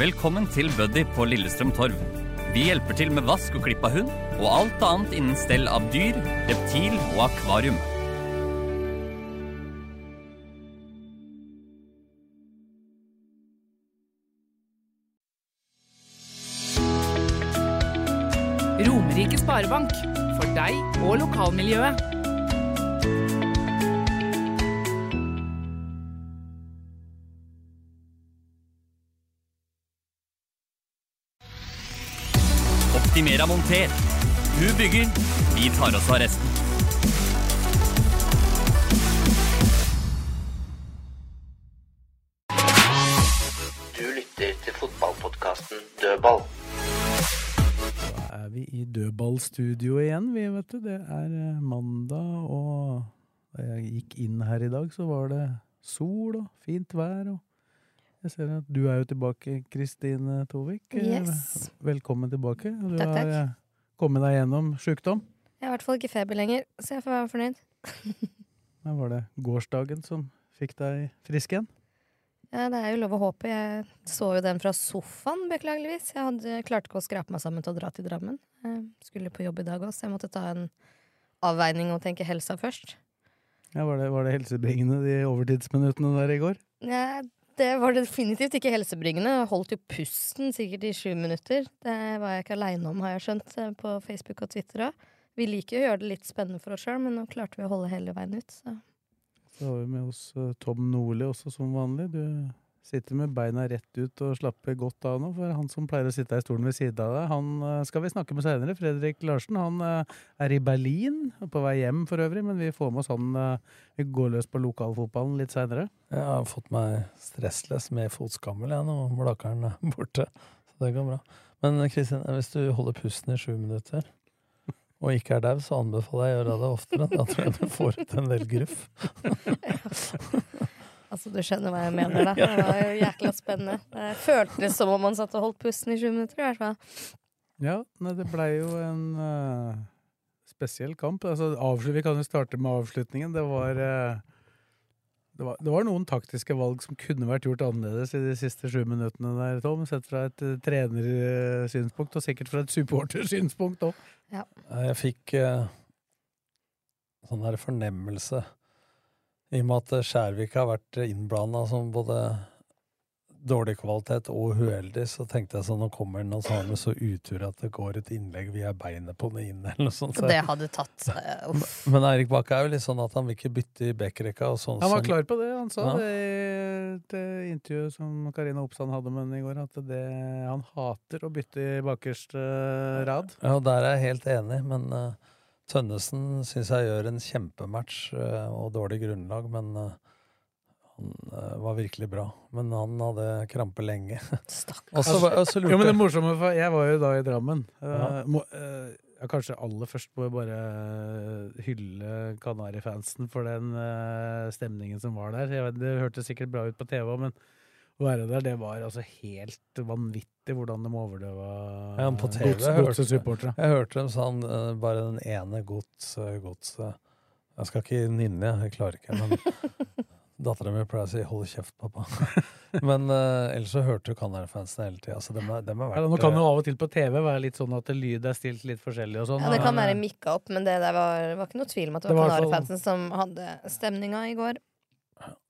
Velkommen til Buddy på Lillestrøm Torv. Vi hjelper til med vask og klipp av hund, og alt annet innen stell av dyr, reptil og akvarium. Romerike Sparebank. For deg og lokalmiljøet. Optimera monter. Du bygger, vi tar oss av resten. Du lytter til fotballpodkasten Dødball. Da er vi i dødballstudio igjen, vi, vet du. Det er eh, mandag, og da jeg gikk inn her i dag, så var det sol og fint vær. Og jeg ser at du er jo tilbake, Kristine Tovik. Eh, Yes. Velkommen tilbake. Du Takk, takk. har kommet deg gjennom sjukdom. Jeg har i hvert fall ikke feber lenger, så jeg får være fornøyd. Men var det gårsdagen som fikk deg frisk igjen. Ja, det er jo lov å håpe. Jeg så jo den fra sofaen, beklageligvis. Jeg hadde, klarte ikke å skrape meg sammen til å dra til Drammen. Jeg skulle på jobb i dag òg, så jeg måtte ta en avveining og tenke helsa først. Ja, var, det, var det helsebringende de overtidsminuttene der i går? Ja, det var definitivt ikke helsebringende. Jeg holdt jo pusten sikkert i sju minutter. Det var jeg ikke aleine om, har jeg skjønt, eh, på Facebook og Twitter òg. Vi liker å gjøre det litt spennende for oss sjøl, men nå klarte vi å holde hele veien ut. Så. Så har vi med oss eh, Tom Nordli også, som vanlig. Du sitter med beina rett ut og slapper godt av nå, for han som pleier å sitte i stolen ved siden av deg, han eh, skal vi snakke med senere. Fredrik Larsen. Han eh, er i Berlin, på vei hjem for øvrig, men vi får med oss han eh, Vi går løs på lokalfotballen litt seinere. Jeg har fått meg stressless med fotskammel jeg, nå, Blakkaren er borte. Så det går bra. Men Kristin, hvis du holder pusten i sju minutter, og ikke er dau, så anbefaler jeg å gjøre det oftere. Da tror jeg du får ut en del gruff. Altså, du skjønner hva jeg mener, da. Det var jo jækla spennende. Det føltes som om man satt og holdt pusten i 20 minutter, i hvert fall. Ja, nei, det blei jo en uh, spesiell kamp. Altså, vi kan jo starte med avslutningen. Det var, uh, det var Det var noen taktiske valg som kunne vært gjort annerledes i de siste sju minuttene der, Tom. Sett fra et uh, trenersynspunkt, og sikkert fra et supportersynspunkt òg. Ja. Jeg fikk sånn der fornemmelse i og med at Skjærvik har vært innblanda som både dårlig kvalitet og uheldig, så tenkte jeg sånn, nå kommer han og så har han så utur at det går et innlegg via beinet på den inn, eller noe sånt. så det hadde tatt uh, Uff. Men Eirik Bakke er jo litt sånn at han vil ikke bytte i backrekka. og Sånn Han var klar på det. Han sa Ja. det i det intervjuet som Karina Oppsand hadde med henne i går, at det, han hater å bytte i bakerste rad. Ja, der er jeg helt enig, men eh, Tønnesen syns jeg gjør en kjempematch eh, og dårlig grunnlag, men eh, han eh, var virkelig bra. Men han hadde krampe lenge. Stakkars. jo, men det morsomme, for jeg var jo da i Drammen. Ja. Uh, må, eh, ja, kanskje aller først må jeg bare hylle Kanari-fansen for den stemningen som var der. Jeg vet, det hørtes sikkert bra ut på TV, men å være der, det var altså helt vanvittig hvordan de overdøva Ja, men på TV gods- jeg hørte, godsesupportere. jeg hørte dem sånn eh, bare den ene gods, gods Jeg skal ikke nynne, jeg klarer ikke, men dattera mi pleier å si 'hold kjeft, pappa'. men uh, ellers så hørte du Canary-fansen hele tida. Så dem dem Ja, nå kan eh, jo av og til på TV være litt sånn at lyd er stilt litt forskjellig og sånn. Ja, det kan være eh, mikka opp, men det der var, var ikke noe tvil om at det var var i hvert som hadde stemninga i går.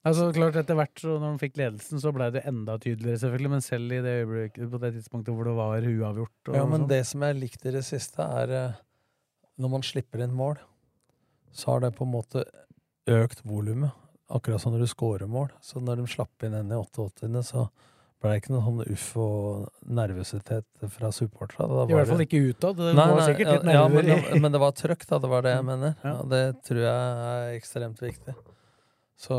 Altså klart Etter hvert så når de fikk ledelsen, så ble det enda tydeligere, selvfølgelig. Men selv i det øyeblikket på det tidspunktet hvor det var uavgjort Ja, men sånn. det som jeg likte i det siste, er eh, når man slipper inn mål, så har det på en måte økt volumet. Akkurat som når du scorer mål. Så når de slapp inn en i 88., så ble det ikke noe sånn uff og nervøsitet fra supporterne. I hvert fall ikke utad. Det Nei, var nei, sikkert litt ja, ja, men, nerver men det var trøkk, da. Det var det jeg mener. Ja. Ja, det tror jeg er ekstremt viktig. Så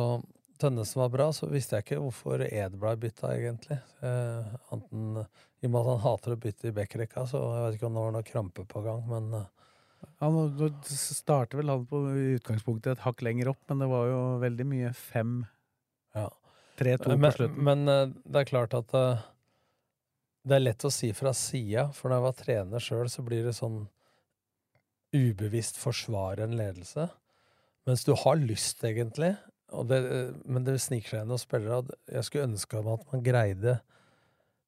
Tønnesen var bra, så visste jeg ikke hvorfor Ed ble bytta, egentlig. Eh, anten, I og med at han hater å bytte i backrekka, så jeg vet ikke om det var noe krampe på gang, men eh, Han nå starter vel han på utgangspunktet et hakk lenger opp, men det var jo veldig mye fem Ja. 3-2 på slutten. men eh, det er klart at eh, det er lett å si fra sida, for når jeg var trener sjøl, så blir det sånn ubevisst forsvare en ledelse. Mens du har lyst, egentlig, det, men det sniker seg inn hos spillere. at Jeg skulle ønske at man greide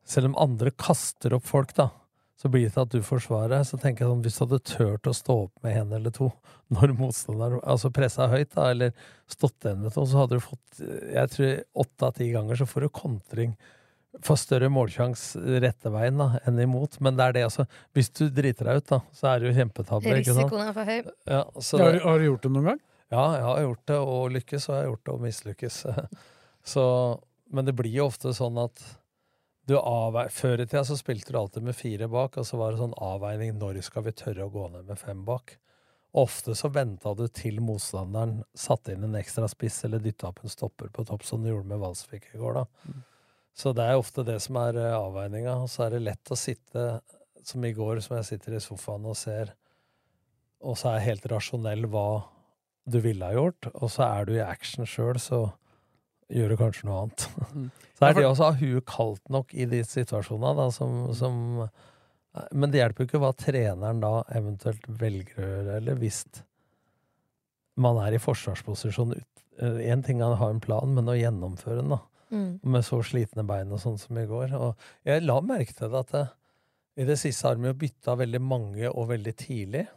Selv om andre kaster opp folk, da, så blir det til at du forsvarer. deg. Så tenker jeg sånn, hvis du hadde turt å stå opp med en eller to når motstanderen Altså pressa høyt, da, eller stått igjen med to, så hadde du fått Jeg tror åtte av ti ganger så får du kontring for større målsjanse rette veien da, enn imot. Men det er det, altså. Hvis du driter deg ut, da, så er det jo kjempetabbe. Risikoen er for høy. Ja, så har, det, du, har du gjort det noen gang? Ja, jeg har gjort det, og lykkes, og jeg har gjort det, og mislykkes. Så, men det blir jo ofte sånn at du avveier Før i tida så spilte du alltid med fire bak, og så var det sånn avveining når skal vi tørre å gå ned med fem bak. Ofte så venta du til motstanderen satte inn en ekstra spiss eller dytta opp en stopper på topp, som du gjorde med Valsvik i går. da. Så det er ofte det som er eh, avveininga. Og så er det lett å sitte, som i går, som jeg sitter i sofaen og ser, og så er jeg helt rasjonell hva du ville ha gjort, og så er du i action sjøl, så gjør du kanskje noe annet. Mm. Så er det også å ha huet kaldt nok i de situasjonene, da, som, som Men det hjelper jo ikke hva treneren da eventuelt velger å gjøre, eller hvis man er i forsvarsposisjon. Én ting er å ha en plan, men å gjennomføre den, da. Mm. Med så slitne bein og sånn som i går. Og jeg la merke til det at det, i det siste har de jo bytta veldig mange og veldig tidlig.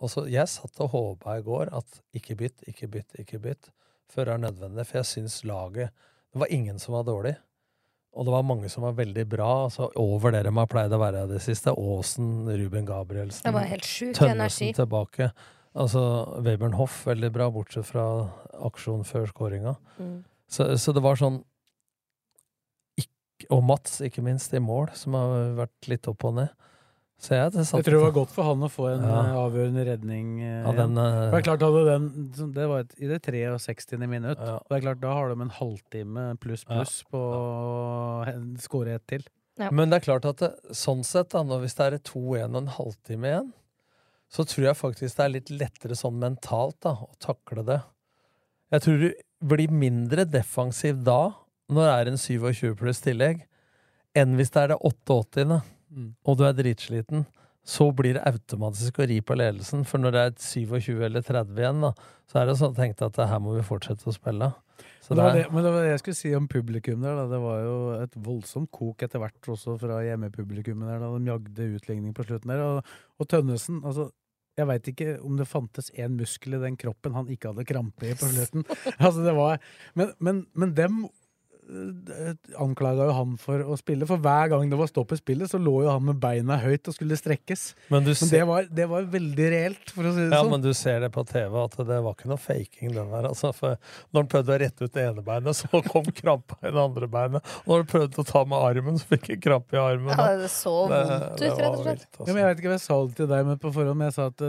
Og Jeg satt og håpa i går at ikke bytt, ikke bytt, ikke bytt før det er nødvendig. For jeg syns laget Det var ingen som var dårlig. Og det var mange som var veldig bra. altså Over det de har pleid å være i det siste. Aasen, Ruben Gabrielsen. Det var helt sjuk Tønnesen energi. tilbake. Altså Webern Hoff veldig bra, bortsett fra aksjonen før skåringa. Mm. Så, så det var sånn ikk- Og Mats, ikke minst, i mål, som har vært litt opp og ned. Så jeg, det Jeg tror det var godt for han å få en Ja. eh, avgjørende redning. eh, Ja, den, eh, det er klart, hadde den, det var et, i det 63. minutt. Ja. Og det er klart, Da har de en halvtime pluss pluss på å skåre ett til. Men det er klart at det, sånn sett, da, hvis det er 2-1 og en halvtime igjen, så tror jeg faktisk det er litt lettere sånn mentalt da, å takle det. Jeg tror du blir mindre defensiv da, når det er en 27 pluss tillegg, enn hvis det er det 88. Mm. og du er dritsliten. Så blir det automatisk å ri på ledelsen, for når det er et 27 eller 30 igjen, da, så er det sånn tenkt at her må vi fortsette å spille. Det, det det, men det var det jeg skulle si om publikum der. Da. Det var jo et voldsomt kok etter hvert også fra hjemmepublikummet der, da de jagde utligning på slutten der. Og, og Tønnesen, altså jeg veit ikke om det fantes én muskel i den kroppen han ikke hadde krampe i på slutten. altså det var, men, men, men dem anklaga jo han for å spille, for hver gang det var stopp i spillet, så lå jo han med beina høyt og skulle strekkes. Men du Men ser- det var, det var veldig reelt, for å si det Ja, sånn. men du ser det på TV at det var ikke noe faking, den der. Altså, for når han prøvde å rette ut det ene beinet, så kom krampa i det andre beinet. Og når han prøvde å ta med armen, så fikk han krampe i armen. Ja, det så vondt ut, rett og slett. altså. Ja, men jeg vet ikke hva jeg sa det til deg men på forhånd, men jeg sa at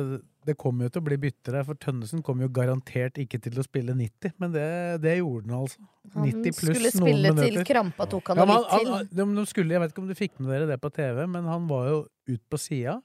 det, kommer jo til å bli bytter her, for Tønnesen kommer jo garantert ikke til å spille 90, men det, det gjorde han altså. Han 90 pluss skulle spille til krampa tok han Ja, litt han, til. han, de, de skulle, jeg vet ikke om du fikk med dere det på TV, men han var jo ut på sida,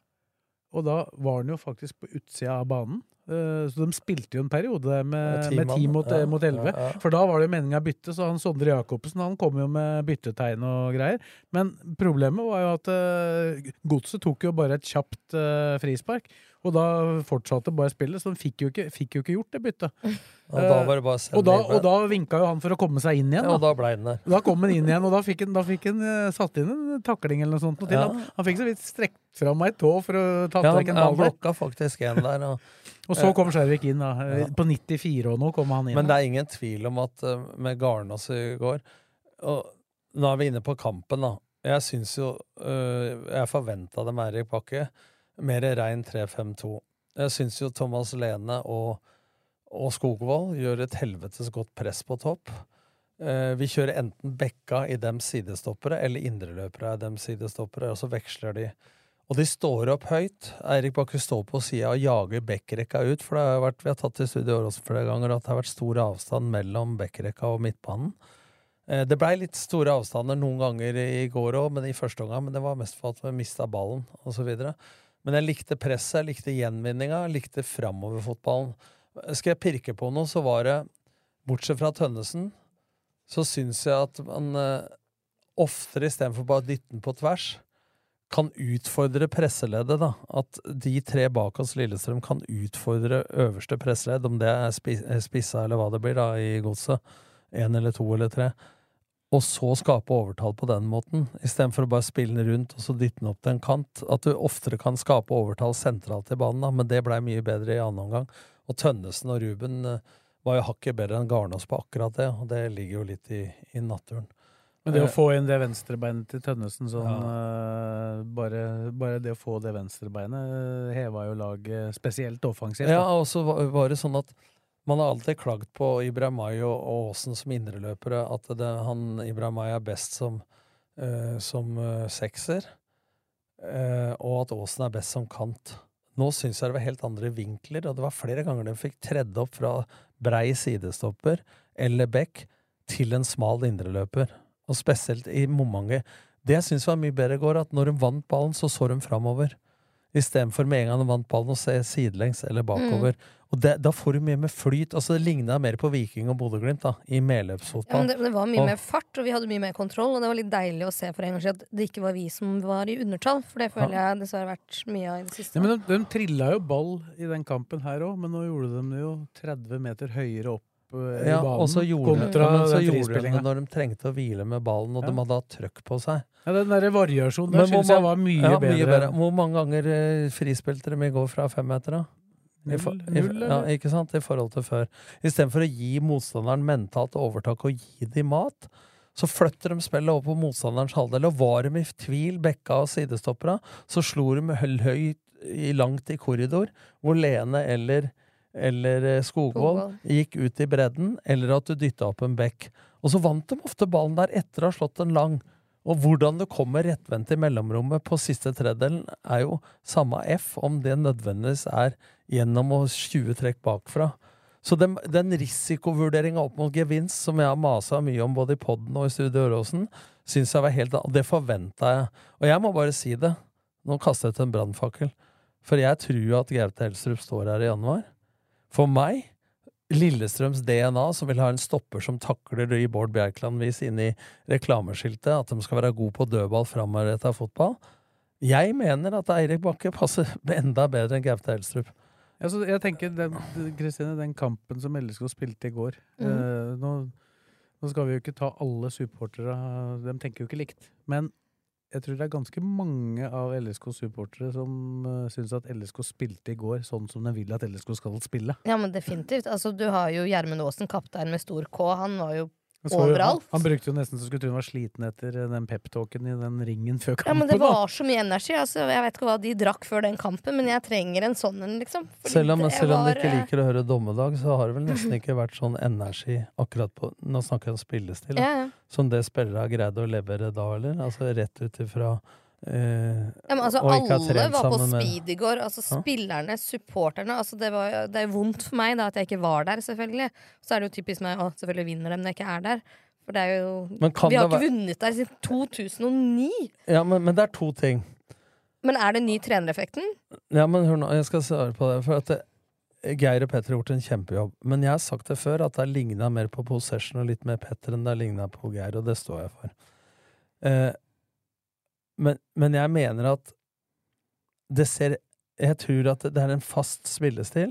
og da var han jo faktisk på utsida av banen. Eh, Så de spilte jo en periode med, Med ti mot, ja, mot elleve. ja, ja. For da var det jo meninga bytte, så han Sondre Jacobsen han kom jo med byttetegn og greier. Men problemet var jo at uh, Godset tok jo bare et kjapt uh, frispark. Og da fortsatte bare spillet, så de fikk jo ikke, fikk jo ikke gjort det byttet. Og da var det bare og da, og da vinka jo han for å komme seg inn igjen. Ja, og da ble den der. Da kom han inn igjen, og da fikk han, da fikk han eh, satt inn en takling eller noe sånt. Noe. Ja. Han, han fikk så vidt strekt fram ei tå for å ta Ja, vekk han, en ball. Ja, han blokka faktisk en der. Og, Og så kom Skjervik inn, da. Eh, Ja. På 94 og nå kom han inn. Men det er ingen tvil om at eh, med Garnås i går og Nå er vi inne på kampen, da. Jeg syns jo eh, Jeg forventa det med Eirik Bakke. Mer rein 3-5-2. Jeg syns jo Thomas Lene og, og Skogvold gjør et helvetes godt press på topp. Eh, vi kjører enten bekka i dem sidestoppere eller indreløpere i dem sidestoppere, og så veksler de. Og de står opp høyt. Eirik Bakke står på sida og jager backrekka ut. For det har vært, vi har tatt i studio også flere ganger at det har vært stor avstand mellom backrekka og midtbanen. Eh, det blei litt store avstander noen ganger i går òg, men i første omgang. Men det var mest for at vi mista ballen osv. Men jeg likte presset, jeg likte gjenvinninga, jeg likte framoverfotballen. Skal jeg pirke på noe, så var det, bortsett fra Tønnesen, så syns jeg at man eh, oftere istedenfor bare å dytte den på tvers, kan utfordre presseleddet. da, At de tre bak oss, Lillestrøm, kan utfordre øverste presseledd, om det er spissa eller hva det blir da i godset. Én eller to eller tre. Og så skape overtall på den måten, istedenfor å bare spille den rundt og så dytte den opp til en kant. At du oftere kan skape overtall sentralt i banen, da, men det blei mye bedre i annen omgang. Og Tønnesen og Ruben eh, var jo hakket bedre enn Garnås på akkurat det, og det ligger jo litt i, i naturen. Men det å få inn det venstrebeinet til Tønnesen sånn ja. uh, bare, bare, det å få det venstrebeinet uh, heva jo laget spesielt offensivt. Ja, og så var, det sånn at man har alltid klagd på Ibrahimay og Aasen som indreløpere, at det, han Ibrahimay er best som, uh, som sekser, og at Aasen er best som kant. Nå syns jeg det var helt andre vinkler, og det var flere ganger de fikk tredd opp fra brei sidestopper eller back til en smal indreløper og spesielt i momange. Det jeg syns var mye bedre i går, at når hun vant ballen, så så hun framover. Istedenfor med en gang hun vant ballen, å se sidelengs eller bakover. Mm. Og det, Da får du mye med flyt. altså Det ligna mer på Viking og Bodø-Glimt i medløpsfotball. Ja, det, det, var mye og, mer fart, og vi hadde mye mer kontroll. Og det var litt deilig å se for en gang siden at det ikke var vi som var i undertall. For det føler jeg dessverre har vært mye av i det siste. Ja, men de, de trilla jo ball i den kampen her òg, men nå gjorde de det jo 30 meter høyere opp Eh, ja, og så gjorde, de, så gjorde de det når de trengte å hvile med ballen, og ja. de hadde hatt trøkk på seg. Ja, Den der variasjonen der syns jeg var mye, ja, bedre. mye, bedre. Hvor mange ganger eh, frispilte de i går fra femmeter, da? I, for, i, ja, ikke sant? I forhold til før. Istedenfor å gi motstanderen mentalt overtak og gi dem mat, så flytter de spillet over på motstanderens halvdel. Og var de i tvil, bekka og sidestoppera, så slo de høyt langt i korridor, hvor Lene eller eller eh, Skogvold gikk ut i bredden, eller at du dytta opp en bekk. Og så vant de ofte ballen der etter å ha slått en lang. Og hvordan du kommer rettvendt i mellomrommet på siste tredelen, er jo samme F, om det nødvendigvis er gjennom å 20 trekk bakfra. Så den, den risikovurderinga opp mot gevinst, som jeg har masa mye om både i poden og i Studio Øråsen, syns jeg var helt det forventa jeg. Og jeg må bare si det. Nå kaster jeg ut en brannfakkel. For jeg tror at Gaute Helstrup står her i januar. For meg, Lillestrøms DNA, som vil ha en stopper som takler i Bård Bjerkland-vis inn i reklameskiltet, at de skal være gode på dødball framoverretta fotball Jeg mener at Eirik Bakke passer enda bedre enn Gaute Elstrup. Altså, jeg tenker, den, Kristine, den kampen som LSK spilte i går mm. eh, nå, nå, skal vi jo ikke ta alle supportere, de tenker jo ikke likt. Men jeg tror det er ganske mange av LSK-supportere som uh, syns at LSK spilte i går sånn som de vil at LSK skal spille. Ja, men definitivt. Altså, du har jo Gjermund Aasen, kaptein med stor K. Han var jo overalt. Han, han, brukte jo nesten så skulle tro hun var sliten etter eh, den peptalken i den ringen før kampen. Ja, men Det var så mye energi. Altså, jeg vet ikke hva de drakk før den kampen, men jeg trenger en sånn en, liksom. Selv om, selv om var, du ikke liker å høre dommedag, så har det vel nesten ikke vært sånn energi akkurat på Nå snakker jeg om spillestil. Ja, ja. Som det spillere har greid å levere da, eller? Altså rett ut ifra Eh, ja, men altså, alle var på speed i går. Altså, spillerne, supporterne. Altså, det, var, det er vondt for meg da, at jeg ikke var der, selvfølgelig. Så er det jo typisk meg å selvfølgelig vinner dem når jeg ikke er der. For det er jo Vi har ikke vunnet der siden 2009! Ja, men, men, det er to ting. Men er det ny trenereffekten? Ja, men hør nå, jeg skal svare på det. For at det, Geir og Petter har gjort en kjempejobb. Men jeg har sagt det før, at det har ligna mer på Possession og litt mer Petter enn det har ligna på Geir, og det står jeg for. Eh, men, men, jeg mener at det ser Jeg tror at det er en fast spillestil,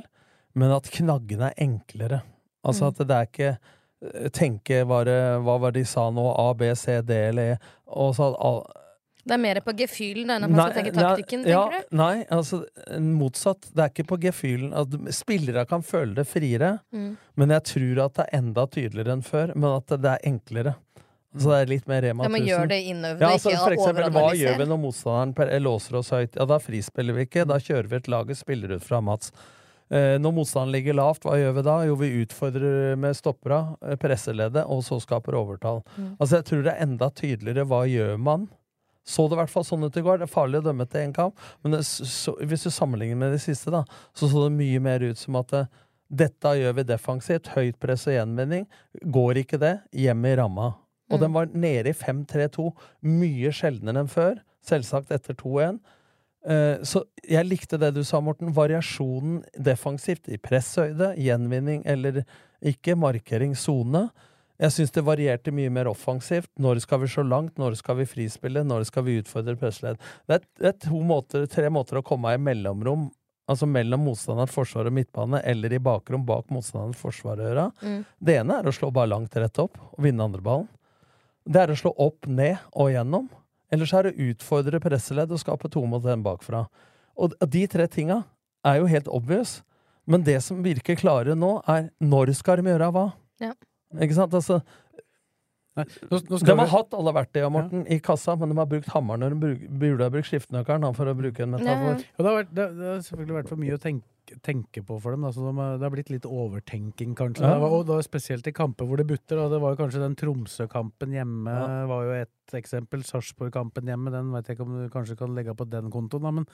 men at knaggene er enklere. Altså mm. at det er ikke eh, tenke bare, hva var det de sa nå, A, B, C, D eller E, og så at det er mer på gefühlen enn at man skal tenke taktikken, nei, tenker ja, du? Nei, altså motsatt. Det er ikke på gefühlen. Spillere kan føle det friere, mm. men jeg tror at det er enda tydeligere enn før. Men at det er enklere. Så det er litt mer Rema 1000. Ja, men gjør det innøvende, ja, altså, ikke for eksempel, Hva gjør vi når motstanderen låser oss høyt? Ja, Da frispiller vi ikke. Da kjører vi et laget spiller ut fra Mats. Eh, når motstanderen ligger lavt, hva gjør vi da? Jo, vi utfordrer med stoppera, eh, presseleddet, og så skaper overtall. Mm. Altså, jeg tror det er enda tydeligere hva gjør man Så det i hvert fall sånn ut i går. Det er farlig å dømme til én kamp, men det, så, hvis du sammenligner med det siste, da, så så det mye mer ut som at det, dette gjør vi defensivt. Høyt press og gjenvinning. Går ikke det, hjem i ramma. Og Mm. den var nede i 5-3-2 mye sjeldnere enn før. Selvsagt etter 2-1. Uh, Så jeg likte det du sa, Morten. Variasjonen defensivt i presshøyde, gjenvinning eller ikke, markering, sone. Jeg syns det varierte mye mer offensivt. Når skal vi så langt? Når skal vi frispille? Når skal vi utfordre pressledd? Det er, det er måter, tre måter å komme i mellomrom, altså mellom motstander, forsvar og midtbane, eller i bakrom bak motstander, forsvarøra. Mm. Det ene er å slå bare langt rett opp og vinne andreballen. Det er å slå opp, ned og gjennom. Eller så er det å utfordre presseledd og skape to mot en bakfra. Og de tre tinga er jo helt obvious. Men det som virker klare nå, er når skal de gjøre hva? Ja. Ikke sant? Altså, Nå, nå skal de har vi- hatt alle verktøyene, Morten, i kassa, men de har brukt hammeren når de burde ha brukt skiftenøkkelen, for å bruke en metafor. Ja, det, har vært, det, det har selvfølgelig vært for mye å tenke, tenke på for dem. Da, så de, det har blitt litt overtenking, kanskje. Ja. Og da spesielt i kamper hvor det butter. Da. Det var jo kanskje den Tromsø-kampen hjemme Ja. var jo et eksempel. Sarpsborg-kampen hjemme, den vet jeg ikke om du kanskje kan legge på den kontoen. Da. Men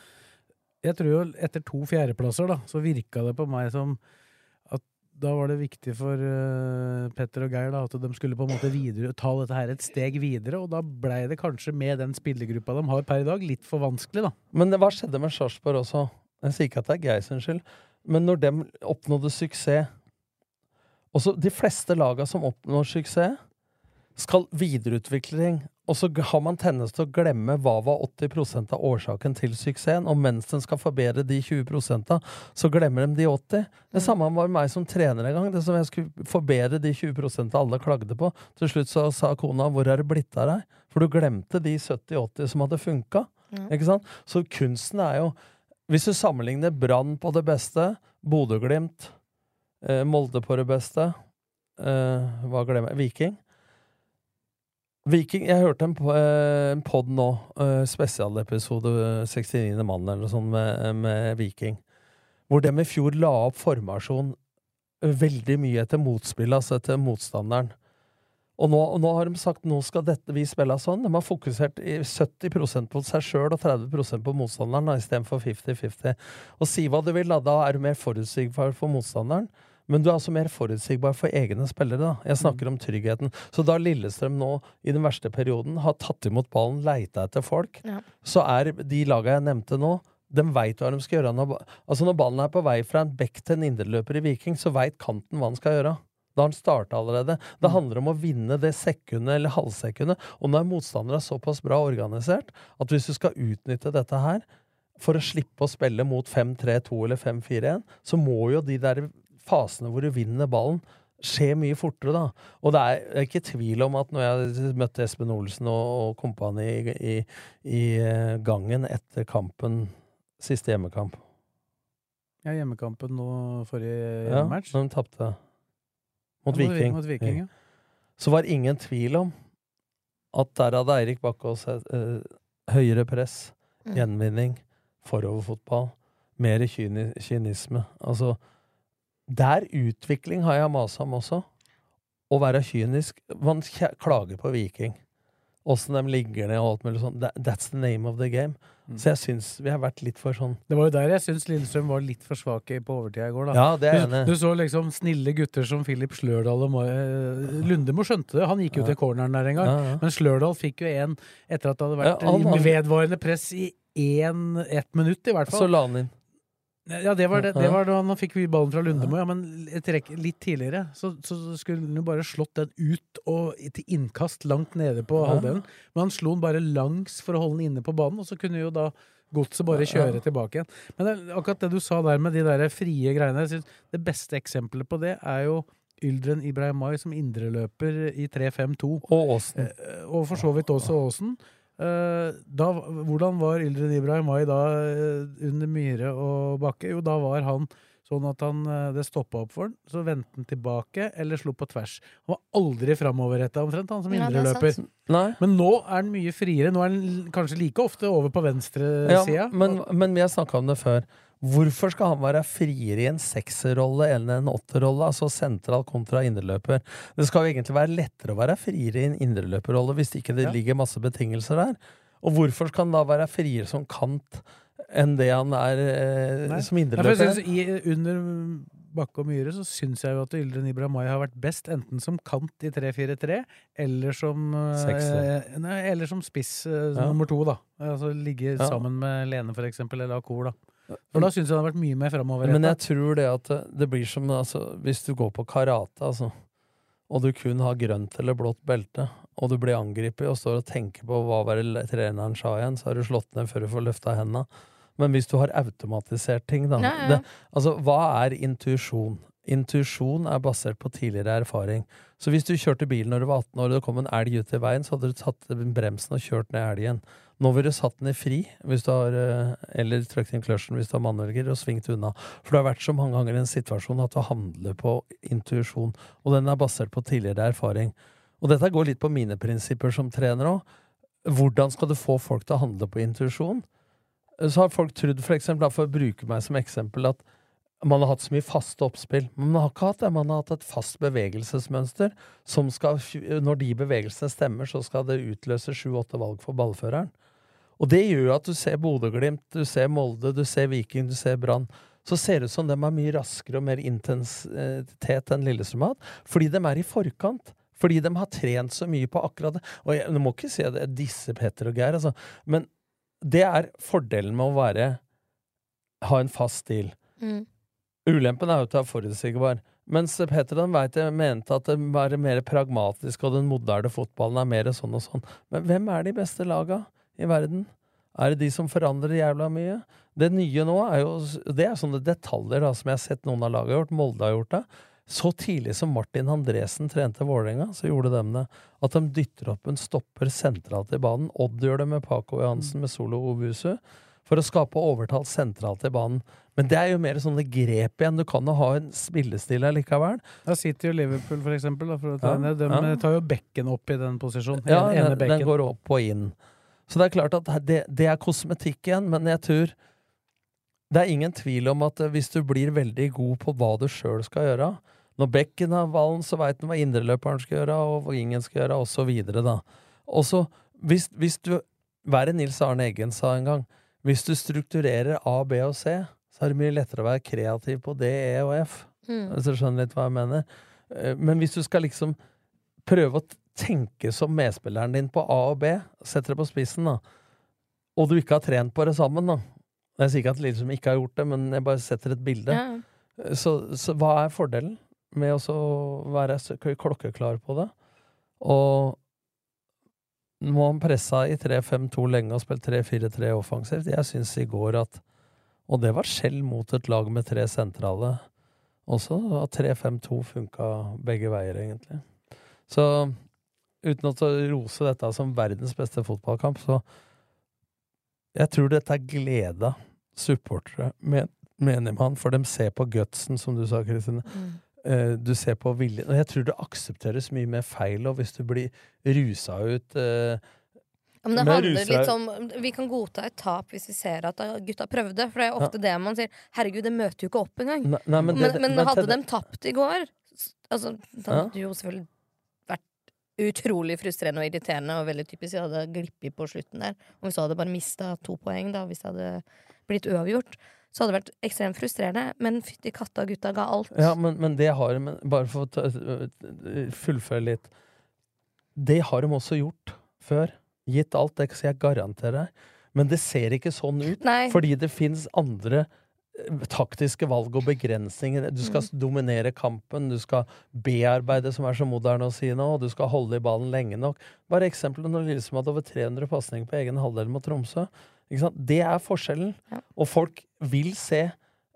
jeg tror jo etter to fjerdeplasser, da, så virka det på meg som at da var det viktig for uh, Petter og Geir da, at de skulle på en måte videre, ta dette her et steg videre. Og da blei det kanskje med den spillergruppa de har per i dag, litt for vanskelig, da. Men hva skjedde med Sarpsborg også? Jeg sier ikke at det er Geir sin skyld, men når de oppnådde suksess Også de fleste laga som oppnår suksess, skal videreutvikling. Og så har man tendens til å glemme hva var 80% av årsaken til suksessen. Og mens den skal forbedre de 20% så glemmer de de 80 Det samme var meg som trener en gang. Det som jeg skulle forbedre de 20% alle klagde på. Til slutt så sa kona 'Hvor er det blitt av deg?' For du glemte de 70-80 som hadde funka. Ja. Ikke sant? Så kunsten er jo Hvis du sammenligner Brann på det beste, Bodø-Glimt, eh, Molde på det beste eh, Hva glemmer jeg? Viking. Viking, Jeg hørte en, eh, pod nå, eh, spesialepisode eh, 69. mann eller noe sånt med, med Viking, hvor de i fjor la opp formasjon eh, veldig mye etter motspill, altså etter motstanderen. Og nå, og nå har de sagt nå skal dette vi spille sånn. De har fokusert i 70% på seg sjøl og 30% på motstanderen istedenfor 50-50. Og si hva du vil, da. Da er du mer forutsigbar for motstanderen. Men du er altså mer forutsigbar for egne spillere. da. Jeg snakker om tryggheten. Så da Lillestrøm nå, i den verste perioden, har tatt imot ballen, leita etter folk, Ja. så er de laga jeg nevnte nå, de veit hva de skal gjøre. Når, altså når ballen er på vei fra en bekk til en indreløper i Viking, så veit kanten hva han skal gjøre. Da har han starta allerede. Det handler om å vinne det sekundet eller halvsekundet. Og nå er såpass bra organisert at hvis du skal utnytte dette her for å slippe å spille mot 5-3-2 eller 5-4-1, så må jo de der fasene hvor du vinner ballen, skje mye fortere, da. Og det er, det er ikke tvil om at når jeg møtte Espen Olsen og, og kompani i, i, i eh, gangen etter kampen, siste hjemmekamp Ja, hjemmekampen nå forrige ja, match. Når de tapte mot Viking, Mot Viking ja. så var ingen tvil om at der hadde Eirik Bakkås et eh, høyere press, Mm. gjenvinning, foroverfotball, mer kyni kynisme. Altså Der utvikling har jeg masa om også. Å være kynisk. Man klager på Viking. Åssen de ligger ned og alt mulig sånn. That's the name of the game. Mm. Så jeg syns vi har vært litt for sånn Det var jo der jeg syns Lillestrøm var litt for svake på overtida i går. da Ja, det er du, du så liksom snille gutter som Filip Slørdal og eh, Lundemo skjønte det. Han gikk jo til corneren der en gang. Ja, ja. Men Slørdal fikk jo en etter at det hadde vært Ja, han- han- vedvarende press i én, ett minutt, i hvert fall. Så la han inn. Ja, det var, det, det var da han fikk vi ballen fra Lundemo, ja, men et rekk, litt tidligere så, så skulle han jo bare slått den ut og til innkast langt nede på halvdelen. Men han slo den bare langs for å holde den inne på banen, og så kunne jo da godset bare kjøre tilbake igjen. Men det, akkurat det du sa der med de der frie greiene, det beste eksempelet på det er jo Yldren Ibrahimai som indreløper i 3-5-2. Og Åsen. Eh, og for så vidt også Aasen. Eh, da, hvordan var Yldren Ibrahimai da eh, under Myhre og Bakke? Jo, da var han sånn at han, eh, det stoppa opp for han, så vendte han tilbake eller slo på tvers. Han var aldri framoverretta omtrent, han som er indreløper. Ja, Men nå er han mye friere. Nå er han kanskje like ofte over på venstresida. Ja, men, men vi har snakka om det før. Hvorfor skal han være friere i en sekserrolle enn en åtterrolle? Altså sentral kontra indreløper. Det skal jo egentlig være lettere å være friere i en indreløperrolle hvis ikke det Ja. ligger masse betingelser der. Og hvorfor skal han da være friere som kant enn det han er eh, som indreløper? under Bakke og Myhre så syns jeg jo at Yldren Mai har vært best enten som kant i 3-4-3, eller som eh, nei, Eller som spiss eh, Ja. nummer to, da. Altså ligge Ja. sammen med Lene, for eksempel, eller Akor, da. For da syns jeg det har vært mye mer framover. Men jeg tror det at det, det blir som altså, hvis du går på karate, altså, og du kun har grønt eller blått belte, og du blir angrepet og står og tenker på hva var det treneren sa igjen, så har du slått ned før du får løfta henda. Men hvis du har automatisert ting, da Ja, ja. Det, Altså, hva er intuisjon? Intuisjon er basert på tidligere erfaring. Så hvis du kjørte bil når du var 18 år og det kom en elg ut i veien, så hadde du tatt bremsen og kjørt ned elgen. Nå vil du satt den i fri, har, eh, eller trøkt inn kløtsjen hvis du har mannvelger, og svingt unna. For du har vært så mange ganger i en situasjon at du handler på intuisjon, og den er basert på tidligere erfaring. Og dette går litt på mine prinsipper som trener òg. Hvordan skal du få folk til å handle på intuisjon? Så har folk trodd, for eksempel, for å bruke meg som eksempel, at man har hatt så mye faste oppspill. Man har ikke hatt det. Man har hatt et fast bevegelsesmønster som skal Når de bevegelsene stemmer, så skal det utløse sju-åtte valg for ballføreren. Og det gjør at du ser Bodø-Glimt, du ser Molde, du ser Viking, du ser Brann. Så ser det ut som de er mye raskere og mer intensitet enn Lillestrøm har hatt. Fordi de er i forkant. Fordi de har trent så mye på akkurat det. Og jeg, du må ikke si at det er disse Petter og Geir, altså. Men det er fordelen med å være ha en fast stil. Mm. Ulempen er jo at du er forutsigbar. Mens Petter den vet jeg mente at det var mer pragmatisk, og den moderne fotballen er mer sånn og sånn. Men hvem er de beste laga i verden? Er det de som forandrer jævla mye? Det nye nå er jo Det er sånne detaljer da, som jeg har sett noen av laga gjort. Molde har gjort det. Så tidlig som Martin Andresen trente Vålerenga, så gjorde de det. At de dytter opp en stopper sentralt i banen. Odd gjør det med Paco Johansen med Solo Obusu. For å skape overtall sentralt i banen. Men det er jo mer sånne grep igjen. Du kan jo ha en spillestil likevel. Da sitter jo Liverpool, for eksempel. Da, for å ta Ja. De ja. tar jo bekken opp i den posisjonen. Ja, den, den går opp og inn. Så det er klart at det, det er kosmetikk igjen, men jeg tror det er ingen tvil om at eh, hvis du blir veldig god på hva du sjøl skal gjøre Når bekken har ballen, så veit han hva indreløperen skal gjøre, og hva ingen skal gjøre, og så videre, da. Og så, hvis, hvis du Hva er det Nils Arne Eggen sa en gang? Hvis du strukturerer A, B og C, så er det mye lettere å være kreativ på D, E og F. Mm. Hvis du skjønner litt hva jeg mener. Eh, Men hvis du skal liksom prøve å tenke som medspilleren din på A og B, setter det på spissen, da, og du ikke har trent på det sammen, da Jeg sier ikke at som ikke har gjort det, men jeg bare setter et bilde. Ja. Så, så hva er fordelen med å være klokkeklar på det? Og nå har han pressa i 3-5-2 lenge og spilt 3-4-3 offensivt. Jeg syns i går at Og det var skjell mot et lag med tre sentrale også. At 3-5-2 funka begge veier, egentlig. Så uten å rose dette som verdens beste fotballkamp, så Jeg tror dette er gleda supportere, men, mener man, for de ser på gutsen, som du sa, Kristine. Mm. Eh, du ser på viljen. Og jeg tror det aksepteres mye mer feil, og hvis du blir rusa ut eh, Ja, men det med handler rusa- litt om Vi kan godta et tap hvis vi ser at gutta prøvde. For det er ofte det man sier. Herregud, det møter jo ikke opp engang. Nei, nei, men det- men, men hadde det- de tapt i går Altså, det Ja. jo selvfølgelig vært utrolig frustrerende og irriterende og veldig typisk. Vi hadde glippet på slutten der. Om vi så hadde bare mista to poeng, da, hvis det hadde blitt uavgjort. Så hadde det vært ekstremt frustrerende. Men fytti katta, gutta ga alt. Ja, men, men det har men Bare for å øh, fullføre litt. Det har de også gjort før. Gitt alt, det skal jeg garantere deg. Men det ser ikke sånn ut, Nei. fordi det fins andre øh, taktiske valg og begrensninger. Du skal Mm. dominere kampen, du skal bearbeide, som er så moderne å si nå, og du skal holde i ballen lenge nok. Bare eksempelet når Lillesund hadde over 300 pasninger på egen halvdel mot Tromsø. Det er forskjellen. Og folk vil se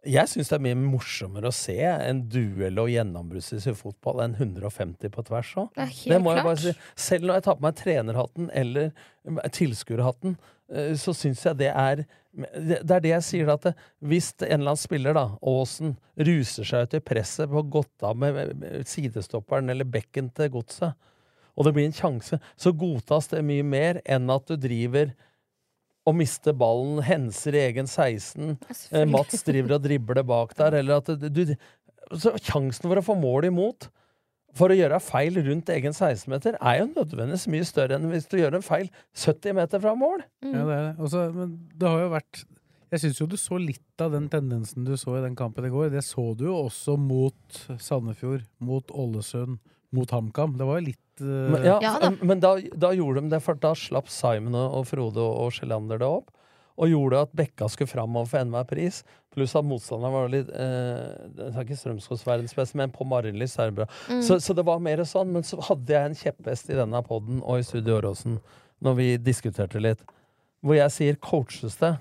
Jeg syns det er mye morsommere å se en duell og gjennombrudd i fotball enn 150 på tvers òg. Det Det må jeg klart. bare si. Selv når jeg tar på meg trenerhatten eller eh, tilskuerhatten, eh, så syns jeg det er det er det jeg sier, at hvis en eller annen spiller, da, Aasen, ruser seg ut i presset på gått av med sidestopperen eller bekken til godset, og det blir en sjanse, så godtas det mye mer enn at du driver og miste ballen, henser i egen 16. Eh, Mats driver og dribler bak der, eller at du, Sjansen for å få mål imot for å gjøre feil rundt egen 16-meter er jo nødvendigvis mye større enn hvis du gjør en feil 70 meter fra mål. Ja, det er det. Også, men det har jo vært Jeg syns jo du så litt av den tendensen du så i den kampen i går. Det så du jo også mot Sandefjord, mot Ålesund, mot HamKam. Det var jo litt uh, Men, ja, men da, da gjorde de det, for da slapp Simon og Frode og Sjelander det opp. Og gjorde at Bekka skulle framover for enhver pris. Pluss at motstanderen var litt eh, Det er ikke Strømsgods verdens beste, men på Marienlyst er det bra. Mm. Så, så det var mer sånn. Men så hadde jeg en kjepphest i denne poden og i Studio Åråsen når vi diskuterte litt, hvor jeg sier 'coaches det'.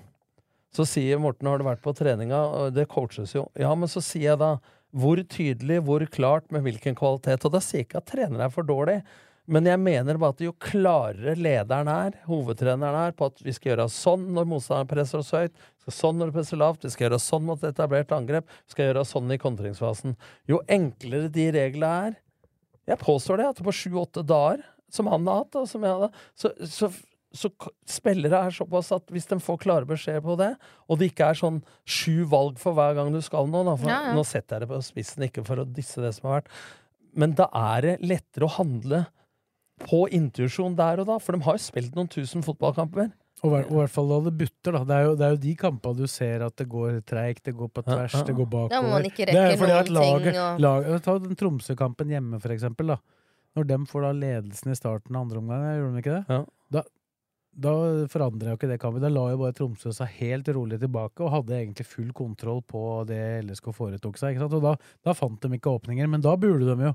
Så sier Morten 'har du vært på treninga'? Og det coaches jo. Ja, men så sier jeg da hvor tydelig, hvor klart, med hvilken kvalitet. Og da sier jeg ikke at trenere er for dårlig, men jeg mener bare at jo klarere lederen er, hovedtreneren er, på at vi skal gjøre sånn når motstanderen presser oss høyt, vi skal sånn når det presser lavt, vi skal gjøre sånn mot etablert angrep, vi skal gjøre sånn i kontringsfasen. Jo enklere de reglene er Jeg påstår det, at på sju-åtte dager, som han har hatt, og som jeg hadde, så, så så spillere er såpass at hvis de får klare beskjeder på det, og det ikke er sånn sju valg for hver gang du skal nå, da, for Ja, ja. nå setter jeg det på spissen, ikke for å disse det som har vært, men da er det lettere å handle på intuisjon der og da, for de har jo spilt noen tusen fotballkamper. Og i hver- og i hvert fall da det butter, da. Det er, jo, det er jo de kampene du ser at det går treigt, det går på tvers, ja. det går bakover. Da må man ikke det er fordi at laget, og- lag- Ta den Tromsø-kampen hjemme, for eksempel. Da. Når de får da ledelsen i starten av andre omgang, gjorde de ikke det? Da, da forandra jo ikke det kampen. Da la jo bare Tromsø seg helt rolig tilbake og hadde egentlig full kontroll på det LSK foretok seg. Og da, da fant de ikke åpninger, men da burde de jo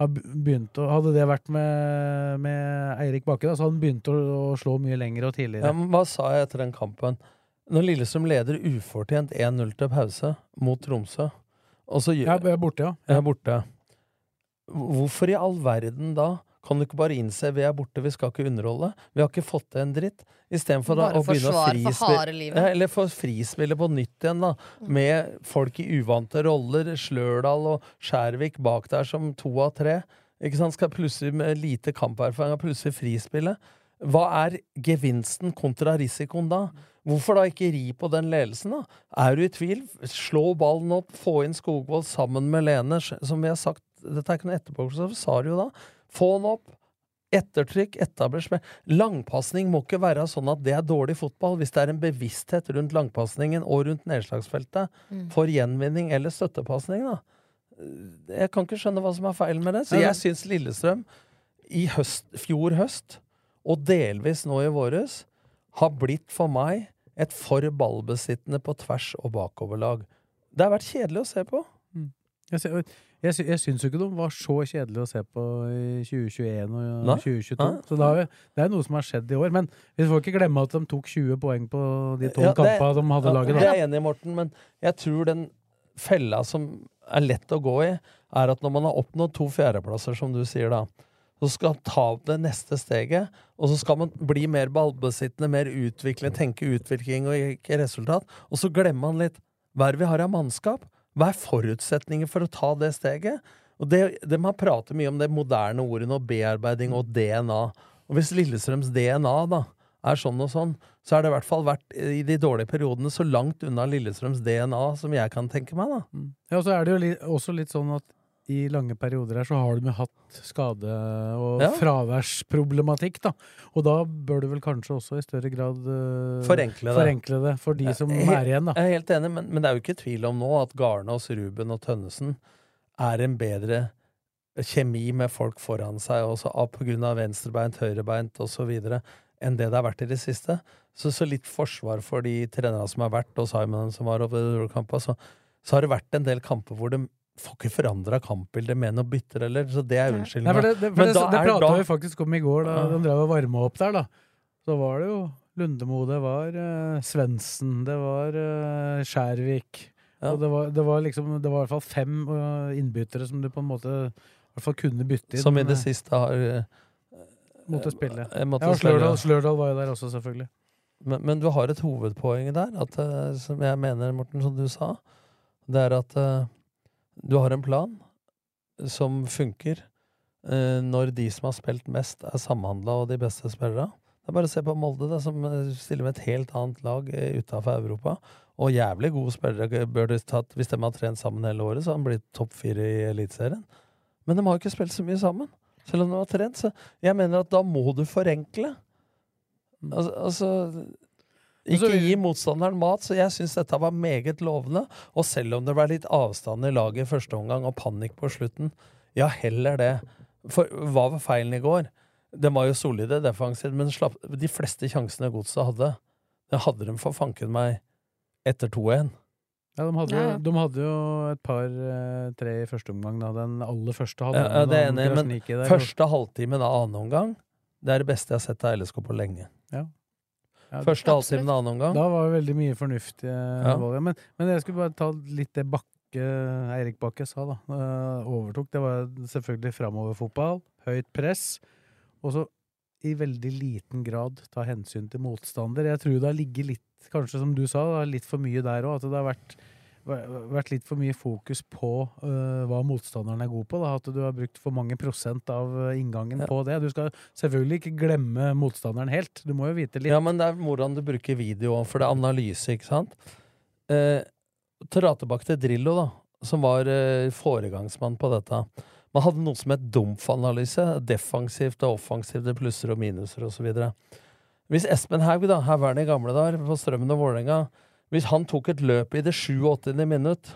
ha begynt å Hadde det vært med, med Eirik Bakke, da, så hadde han begynt å, å slå mye lenger og tidligere. Ja, hva sa jeg etter den kampen? Når Lillestrøm leder ufortjent 1-0 til pause mot Tromsø og så jeg er borte, ja. Jeg er borte. Hvorfor i all verden da? Kan du ikke bare innse vi er borte, vi skal ikke underholde? Vi har ikke fått til en dritt. Istedenfor å begynne å frispille Eller få frispille på nytt igjen, da. Med folk i uvante roller. Slørdal og Skjærvik bak der som to av tre. Ikke sant? Skal plutselig med lite kamperfaring plutselig frispille. Hva er gevinsten kontra risikoen da? Hvorfor da ikke ri på den ledelsen, da? Er du i tvil, slå ballen opp, få inn Skogvold sammen med Lene, som vi har sagt Dette er ikke noe etterpåklokskap, så sa du jo da. Få den opp. Ettertrykk, etablert. Langpasning må ikke være sånn at det er dårlig fotball. Hvis det er en bevissthet rundt langpasningen og rundt nedslagsfeltet Mm. for gjenvinning eller støttepasning, da. Jeg kan ikke skjønne hva som er feilen med det. Så jeg syns Lillestrøm i høst, fjor høst, og delvis nå i våres, har blitt for meg et for ballbesittende på tvers og bakoverlag. Det har vært kjedelig å se på. Jeg, sy- jeg, sy- jeg syns jo ikke de var så kjedelige å se på i 2021 og Nei. 2022. Nei. Så det, jo- det er noe som har skjedd i år. Men vi får ikke glemme at de tok 20 poeng på de tolv Ja, kampene de hadde ja, laget. Da. Jeg er enig i, Morten, men jeg tror den fella som er lett å gå i, er at når man har oppnådd to fjerdeplasser, som du sier da, så skal man ta det neste steget, og så skal man bli mer ballbesittende, mer utviklet, tenke utvikling og ikke resultat, og så glemmer man litt hva er det vi har av mannskap? Hva er forutsetningen for å ta det steget? Og det, De har pratet mye om det moderne ordet og bearbeiding og DNA. Og hvis Lillestrøms DNA da er sånn og sånn, så har det i hvert fall vært i de dårlige periodene så langt unna Lillestrøms DNA som jeg kan tenke meg. da. Ja, og så er det jo li også litt sånn at i lange perioder her så har de hatt skade- og Ja. fraværsproblematikk, da. Og da bør du vel kanskje også i større grad uh, Forenkle det. forenkle det for de som Jeg- er igjen, da. Jeg er helt enig, men, men det er jo ikke tvil om nå at Garnås, Ruben og Tønnesen er en bedre kjemi med folk foran seg, også av, på grunn av venstrebeint, høyrebeint osv., enn det det har vært i det siste. Så, så litt forsvar for de trenerne som har vært, og Simon som var over kampa, så, så har det vært en del kamper hvor de får ikke forandra kampbildet med noe bytter, eller, så det er unnskyldninga. det, det, det, det prata vi faktisk om i går, da Ja. de drev og varma opp der, da. Så var det jo Lundemo, det var uh, Svendsen, det var uh, Skjærvik. Og det var, det var liksom Det var i hvert fall fem uh, innbyttere som du på en måte i hvert fall kunne bytte inn. Som i det siste har uh, Måtte spille. måtte ja, og. Slørdal, Slørdal var jo der også, selvfølgelig. Men, men du har et hovedpoeng der, at, som jeg mener, Morten, som du sa. Det er at du har en plan som funker eh, når de som har spilt mest, er samhandla og de beste spillere. Det er bare å se på Molde, da, som eh, stiller med et helt annet lag uh, utafor Europa. Og jævlig gode spillere bør de tatt Hvis de har trent sammen hele året, så har de blitt topp fire i Eliteserien. Men de har jo ikke spilt så mye sammen. Selv om de har trent. Så jeg mener at da må du forenkle. Altså, altså Ikke gi motstanderen mat, så jeg syns dette var meget lovende. Og selv om det ble litt avstand i laget i første omgang og panikk på slutten, ja, heller det. For hva var feilen i går? De var jo solide defensivt, men slapp, de fleste sjansene godset hadde, det hadde de for fanken meg etter 2-1. Ja, de hadde, Ja, de hadde jo et par-tre i første omgang. Da. Den aller første hadde Ja, det er enig, men der. første halvtimen av annen omgang, det er det beste jeg har sett av LSK på lenge. Ja. Første halvtime av annen omgang. Da var det veldig mye fornuftige Ja. valg. Men, men jeg skulle bare ta litt det Bakke, Eirik Bakke sa, da. eh, overtok. Det var selvfølgelig framoverfotball, høyt press, og så i veldig liten grad ta hensyn til motstander. Jeg tror det har ligget litt, kanskje som du sa, litt for mye der òg. At det har vært, vært litt for mye fokus på uh, hva motstanderen er god på. Da. At du har brukt for mange prosent av inngangen inngangen på det. Du skal selvfølgelig ikke glemme motstanderen helt. Du må jo vite litt. Ja, men det er hvordan du bruker video, for det er analyse, ikke sant? Eh, tilbake til Drillo, da, som var eh, foregangsmann på dette. Man hadde noe som het Domf-analyse. Defensivt og offensivt, det plusser og minuser osv. Hvis Espen Haug, da, haugeren i gamle dager, på Strømmen og Vålerenga, hvis han tok et løp i det 87. minutt,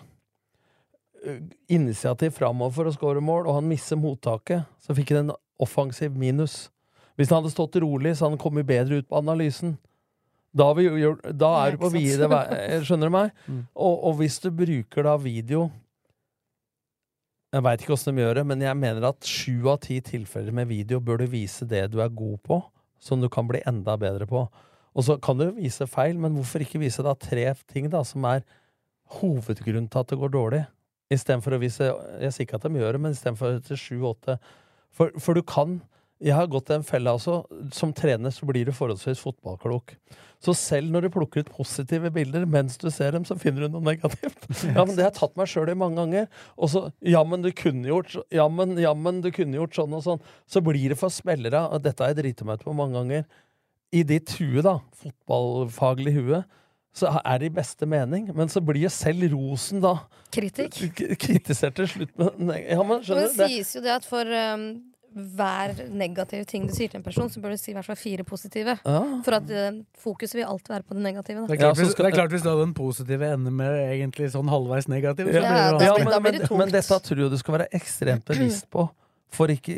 initiativ framover for å skåre mål, og han misser mottaket, så fikk han en offensiv minus. Hvis han hadde stått rolig, så hadde han kommet bedre ut på analysen. Da, vi da er du på videre vide vei. Skjønner du meg? Mm. Og, og hvis du bruker da video Jeg veit ikke åssen de gjør det, men jeg mener at sju av ti tilfeller med video bør du vise det du er god på, som du kan bli enda bedre på. Og så kan du vise feil, men hvorfor ikke vise da tre ting da, som er hovedgrunnen til at det går dårlig? Istedenfor å vise Jeg sier ikke at de gjør det, men istedenfor til sju-åtte. For, for du kan Jeg har gått i en felle også. Som trener så blir du forholdsvis fotballklok. Så selv når du plukker ut positive bilder mens du ser dem, så finner du noe negativt. Ja, men Det har jeg tatt meg sjøl i mange ganger. Og så Ja, men du kunne gjort Jammen, Ja, men, du kunne gjort sånn og sånn. Så blir det for spillere, og dette har jeg driti meg ut på mange ganger, i ditt hue, da, fotballfaglig hue, så er det i beste mening. Men så blir jo selv rosen da Kritikk. kritisert til slutt. Med, ja, men skjønner det du? Det, sies jo det at for um, hver negativ ting du sier til en person, så bør du si i hvert fall fire positive. Ja. For at uh, fokuset vil alltid være på det negative. Det er, klart, hvis, det er klart hvis du hadde den positive ender med egentlig sånn halvveis negativ, så Ja, blir det ja, vanskelig. men, men, men dette tror jeg du skal være ekstremt bevisst på. For ikke,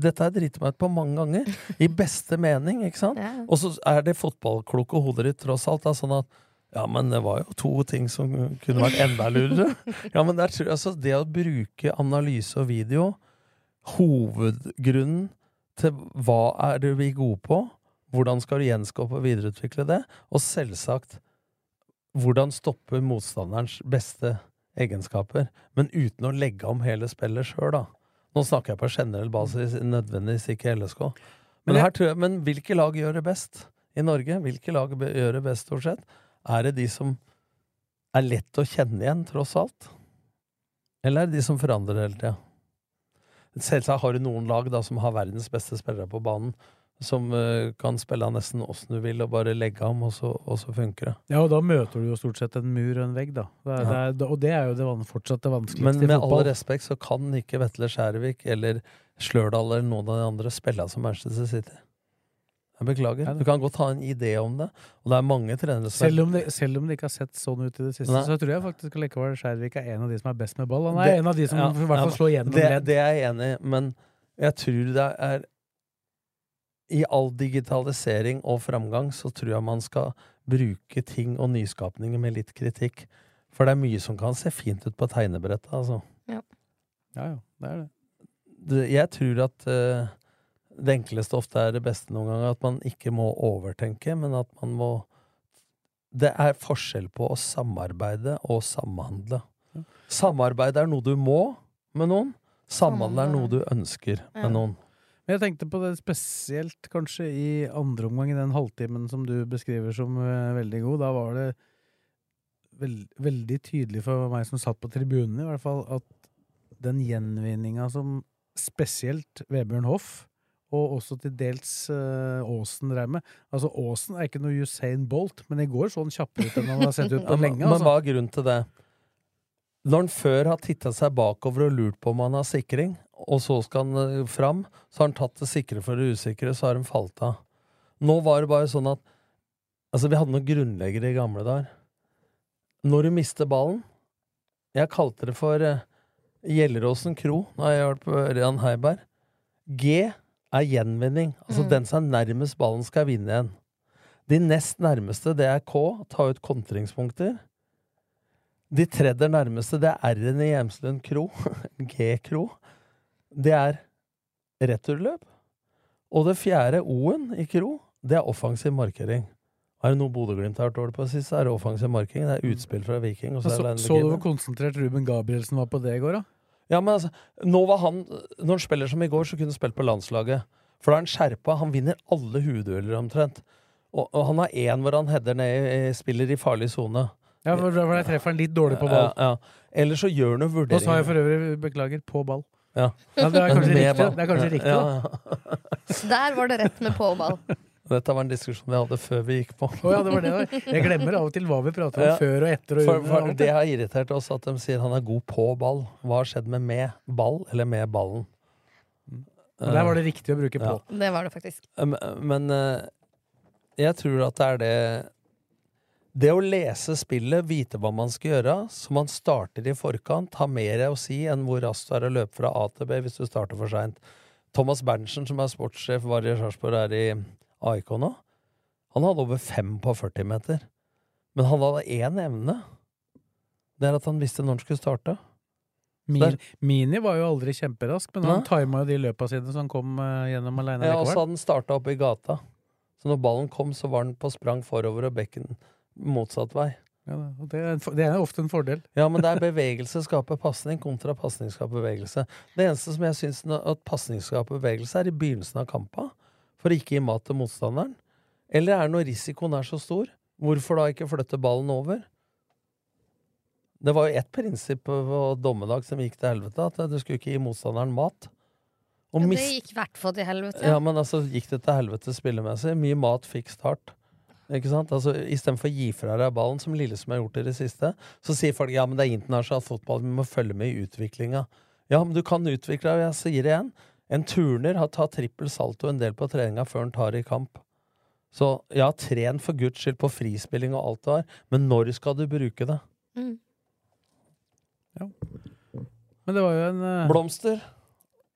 dette har driti meg ut på mange ganger. I beste mening, ikke sant? Ja. Og så er det fotballkloke hodet ditt tross alt. Da, sånn at ja, men det var jo to ting som kunne vært enda lurere. Ja, men der tror jeg altså Det å bruke analyse og video, hovedgrunnen til hva er det vi er gode på, hvordan skal du gjenskape og videreutvikle det, og selvsagt hvordan stoppe motstanderens beste egenskaper, men uten å legge om hele spillet sjøl, da. Nå snakker jeg på generell basis, nødvendigvis ikke LSK. Men, Men jeg- men hvilke lag gjør det best i Norge? Hvilke lag gjør det best, stort sett? Er det de som er lett å kjenne igjen, tross alt? Eller er det de som forandrer hele tida? Selvsagt har du noen lag da som har verdens beste spillere på banen, som eh, kan spille av nesten åssen du vil, og bare legge ham, og så, og så funker det. Ja, og da møter du jo stort sett en mur og en vegg, da. Det er, Ja. det er, og det er jo det fortsatt det vanskeligste Men med all respekt så kan ikke Vetle Skjærvik eller Slørdal eller noen av de andre spille som Manchester City. Jeg beklager. Du kan godt ha en idé om det, og det er mange trenere som Selv om, det, selv om det ikke har sett sånn ut i det siste, Nei. så tror jeg faktisk likevel Skjærvik er en av de som er best med ball. Han er Det- en av de som ja, i hvert fall slår gjennom det, ledd. det er jeg enig i, men jeg tror det er I all digitalisering og framgang så tror jeg man skal bruke ting og nyskapninger med litt kritikk. For det er mye som kan se fint ut på tegnebrettet, altså. Ja. Ja, ja, det er det. jeg tror at uh, det enkleste ofte er det beste noen ganger. At man ikke må overtenke, men at man må Det er forskjell på å samarbeide og samhandle. Samarbeid er noe du må med noen. Samhandle er noe du ønsker med noen. Men jeg tenkte på det spesielt kanskje i andre omgang, i den halvtimen som du beskriver som eh, veldig god. Da var det veld, veldig tydelig for meg som satt på tribunen, i hvert fall, at den gjenvinninga som spesielt Vebjørn Hoff, og også til dels uh, Aasen drev med Altså, Aasen er ikke noe Usain Bolt, men i går så han kjappere ut enn han har sett ut på lenge. Altså. Men hva er grunnen til det? Når han før har titta seg bakover og lurt på om han har sikring, og så skal han eh, fram, så har han tatt det sikre for det usikre, så har han falt av. Nå var det bare sånn at Altså, vi hadde noen grunnleggere i gamle dager. Når du mister ballen Jeg kalte det for uh, Gjelleråsen kro da jeg hjalp Ørjan Heiberg. G er gjenvinning. Altså Mm. den som er nærmest ballen, skal vinne igjen. De nest nærmeste, det er K, ta ut kontringspunkter. De tredje nærmeste, det er R-en i Hjemslund kro, G-kro. Det er returløp. Og det fjerde O-en i kro, det er offensiv markering. Er det noe Bodø-Glimt har vært dårlig på sist, så er det offensiv markering. Det er utspill fra Viking. Så, Så, så, så du hvor konsentrert Ruben Gabrielsen var på det i går, da? Ja, men altså, nå var han Når han spiller som i går, så kunne han spilt på landslaget. For da er han skjerpa. Han vinner alle hoveddueller omtrent. Og, og han har én hvor han header ned i, spiller i farlig sone. Ja, for da treffer han litt dårlig på ball. Ja, ja. Eller så gjør han noen Nå sa jeg for øvrig beklager, på ball. Ja. Ja, det er kanskje riktig, ball. det er kanskje riktig, ja, da. Der var det rett med på ball. Dette var en diskusjon vi hadde før vi gikk på. Å ja, det var det. Jeg glemmer av og til hva vi prater om Ja. før og etter og For, for det har irritert oss at de sier han er god på ball. Hva har skjedd med med ball, eller med ballen? Og Der var det riktig å bruke på. Ja. Det var det faktisk. Men, men eh, jeg tror at det er det Det å lese spillet, vite hva man skal gjøre, så man starter i forkant, har mer å si enn hvor raskt du er å løpe fra A til B hvis du starter for seint. Thomas Berntsen, som er sportssjef, var i Sarpsborg, er i AIK nå. Han hadde over fem på 40 meter. Men han hadde én evne. Det er at han visste når han skulle starte. Min, Mini var jo aldri kjemperask, men han Nei. tima jo de løpa sine så han kom eh, gjennom aleine Ja, og så hadde han starta oppe i gata. Så når ballen kom, så var han på sprang forover og bekken motsatt vei. Ja, og det, er en, det er ofte en fordel. Ja, men det er bevegelse skaper pasning kontra pasning skaper bevegelse. Det eneste som jeg syns at pasning skaper bevegelse, er i begynnelsen av kampa, for å ikke gi mat til motstanderen. Eller er det når risikoen er så stor? Hvorfor da ikke flytte ballen over? Det var jo ett prinsipp på dommedag som gikk til helvete, at du skulle ikke gi motstanderen mat. Og Ja, det gikk i hvert fall til helvete. ja, men altså gikk det til helvete spillemessig. Mye mat fikk start. Ikke sant? Altså, Istedenfor å gi fra deg ballen, som Lillestrøm har gjort i det siste, så sier folk ja, men det er internasjonal fotball, vi må følge med i utviklinga. Ja, men du kan utvikle deg, og jeg sier det igjen. En turner har tatt trippel salto en del på treninga før han tar i kamp. Så ja, tren for guds skyld på frispilling og alt det der, men når skal du bruke det? Mm. Men det var jo en uh... Blomster.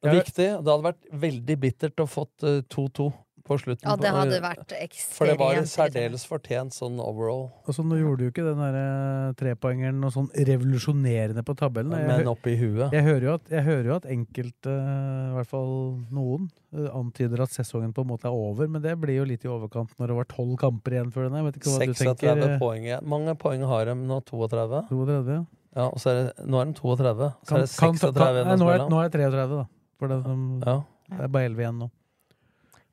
Ja. Viktig. Det hadde vært veldig bittert å fått eh, 2-2 på slutten. Ja, det hadde vært ekstremt For det var særdeles fortjent sånn overall. Og så nå gjorde jo ikke den der eh, trepoengeren noe sånn revolusjonerende på tabellen. Jeg Men opp oppi huet. Jeg hører jo at, hører jo at enkelte, i hvert fall noen, eh, antyder at sesongen på en måte er over, men det blir jo litt i overkant når det var tolv kamper igjen før den. Jeg vet ikke hva du 36 tenker. eh, poeng igjen. Mange poeng har de nå? 32? 32, ja. Ja, og så er det, nå er de 32. Så Kan, er det 36 igjen å nå, spille om. nå er det 33, da. For det, som, Ja. det er bare 11 igjen nå.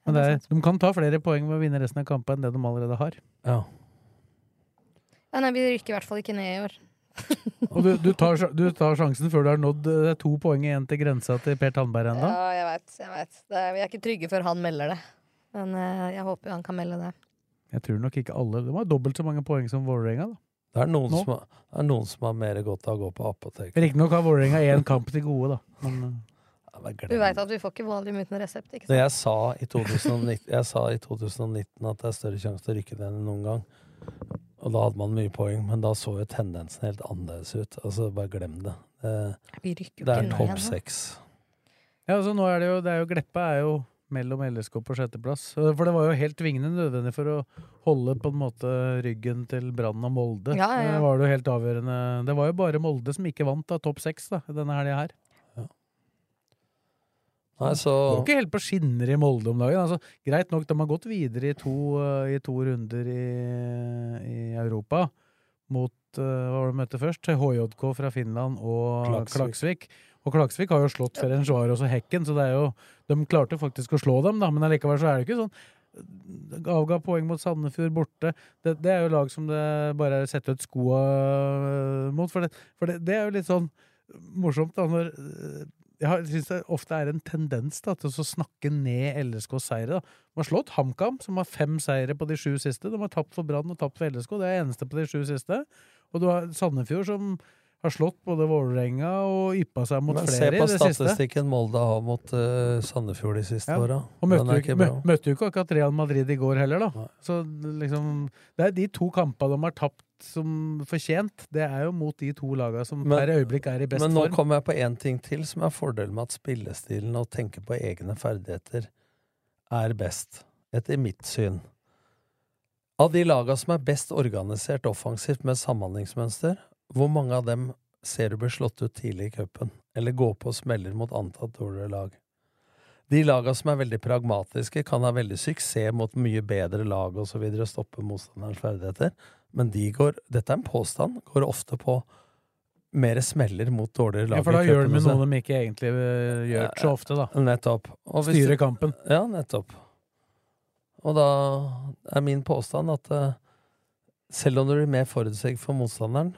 Men det er, de kan ta flere poeng ved å vinne resten av kampen enn det de allerede har. Ja. Ja, nei, vi rykker i hvert fall ikke ned i år. Og du, du, tar, du tar sjansen før du har nådd er to poeng igjen til grensa til Per Tandberg ennå. Ja, jeg veit. Jeg vet. Det er, vi er ikke trygge før han melder det. Men eh, jeg håper jo han kan melde det. Jeg tror nok ikke alle De har dobbelt så mange poeng som Vålerenga. da. Det er, noen Nå? som, har- det er noen som har mer godt av å gå på apotek. Riktignok har Vålerenga én kamp til gode, da. Men, eh, men Du veit at vi får ikke valium uten resept, ikke sant? jeg sa, i 2019, jeg sa i 2019 at det er større sjanse til å rykke ned enn noen gang. Og da hadde man mye poeng, men da så jo tendensen helt annerledes ut. Altså, bare glem det. Det, Vi rykker jo det er topp seks. ja, altså, nå er det jo, det er jo Gleppe er jo mellom LSK på sjetteplass. Eh, For det var jo helt tvingende nødvendig for å holde på en måte ryggen til Brann og Molde. Ja, ja, ja. Det var jo helt avgjørende. Det var jo bare Molde som ikke vant av topp seks denne helga her. Nei, så går ikke helt på skinner i Molde om dagen. Altså, greit nok, de har gått videre i to, uh, i to runder i, i Europa mot uh, hva var det de møtte først? HJK fra Finland og Klaksvik. Klaksvik. Og Klaksvik har jo slått Ferencvaros og Hekken, så det er jo, de klarte faktisk å slå dem, da, men allikevel så er det ikke sånn Avga poeng mot Sandefjord borte. Det, det er jo lag som det bare er å sette ut skoa øh, mot. For, det, for det, det er jo litt sånn morsomt da, når jeg syns det ofte er en tendens da, til å snakke ned LSKs seire. da. De har slått HamKam, som har fem seire på de sju siste. De har tapt for Brann og tapt for LSK. Det er eneste på de sju siste. Og du har Sandefjord, som har slått både Vålerenga og yppa seg mot Men flere i det siste. Se på statistikken Molde har mot uh, Sandefjord de siste Ja. åra. Og møtte, jo mø- ikke akkurat Real Madrid i går heller, da. Så liksom Det er de to kampene de har tapt som fortjent. Det er jo mot de to lagene som Men- per øyeblikk er i best form. Men nå form. kommer jeg på én ting til som er fordelen med at spillestilen og tenke på egne ferdigheter er best, etter mitt syn. Av de lagene som er best organisert offensivt med samhandlingsmønster, hvor mange av dem ser du blir slått ut tidlig i cupen, eller går på og smeller mot antatt dårligere lag? De lagene som er veldig pragmatiske, kan ha veldig suksess mot mye bedre lag osv. og, og stoppe motstanderens ferdigheter, men de går, dette er en påstand, går ofte på mer smeller mot dårligere lag. Ja, for da gjør de noe de ikke egentlig øh, gjør så ofte, da. Nettopp. Og hvis Styre kampen. Ja, nettopp. Og da er min påstand at eh, selv om du blir mer forutsigbar for motstanderen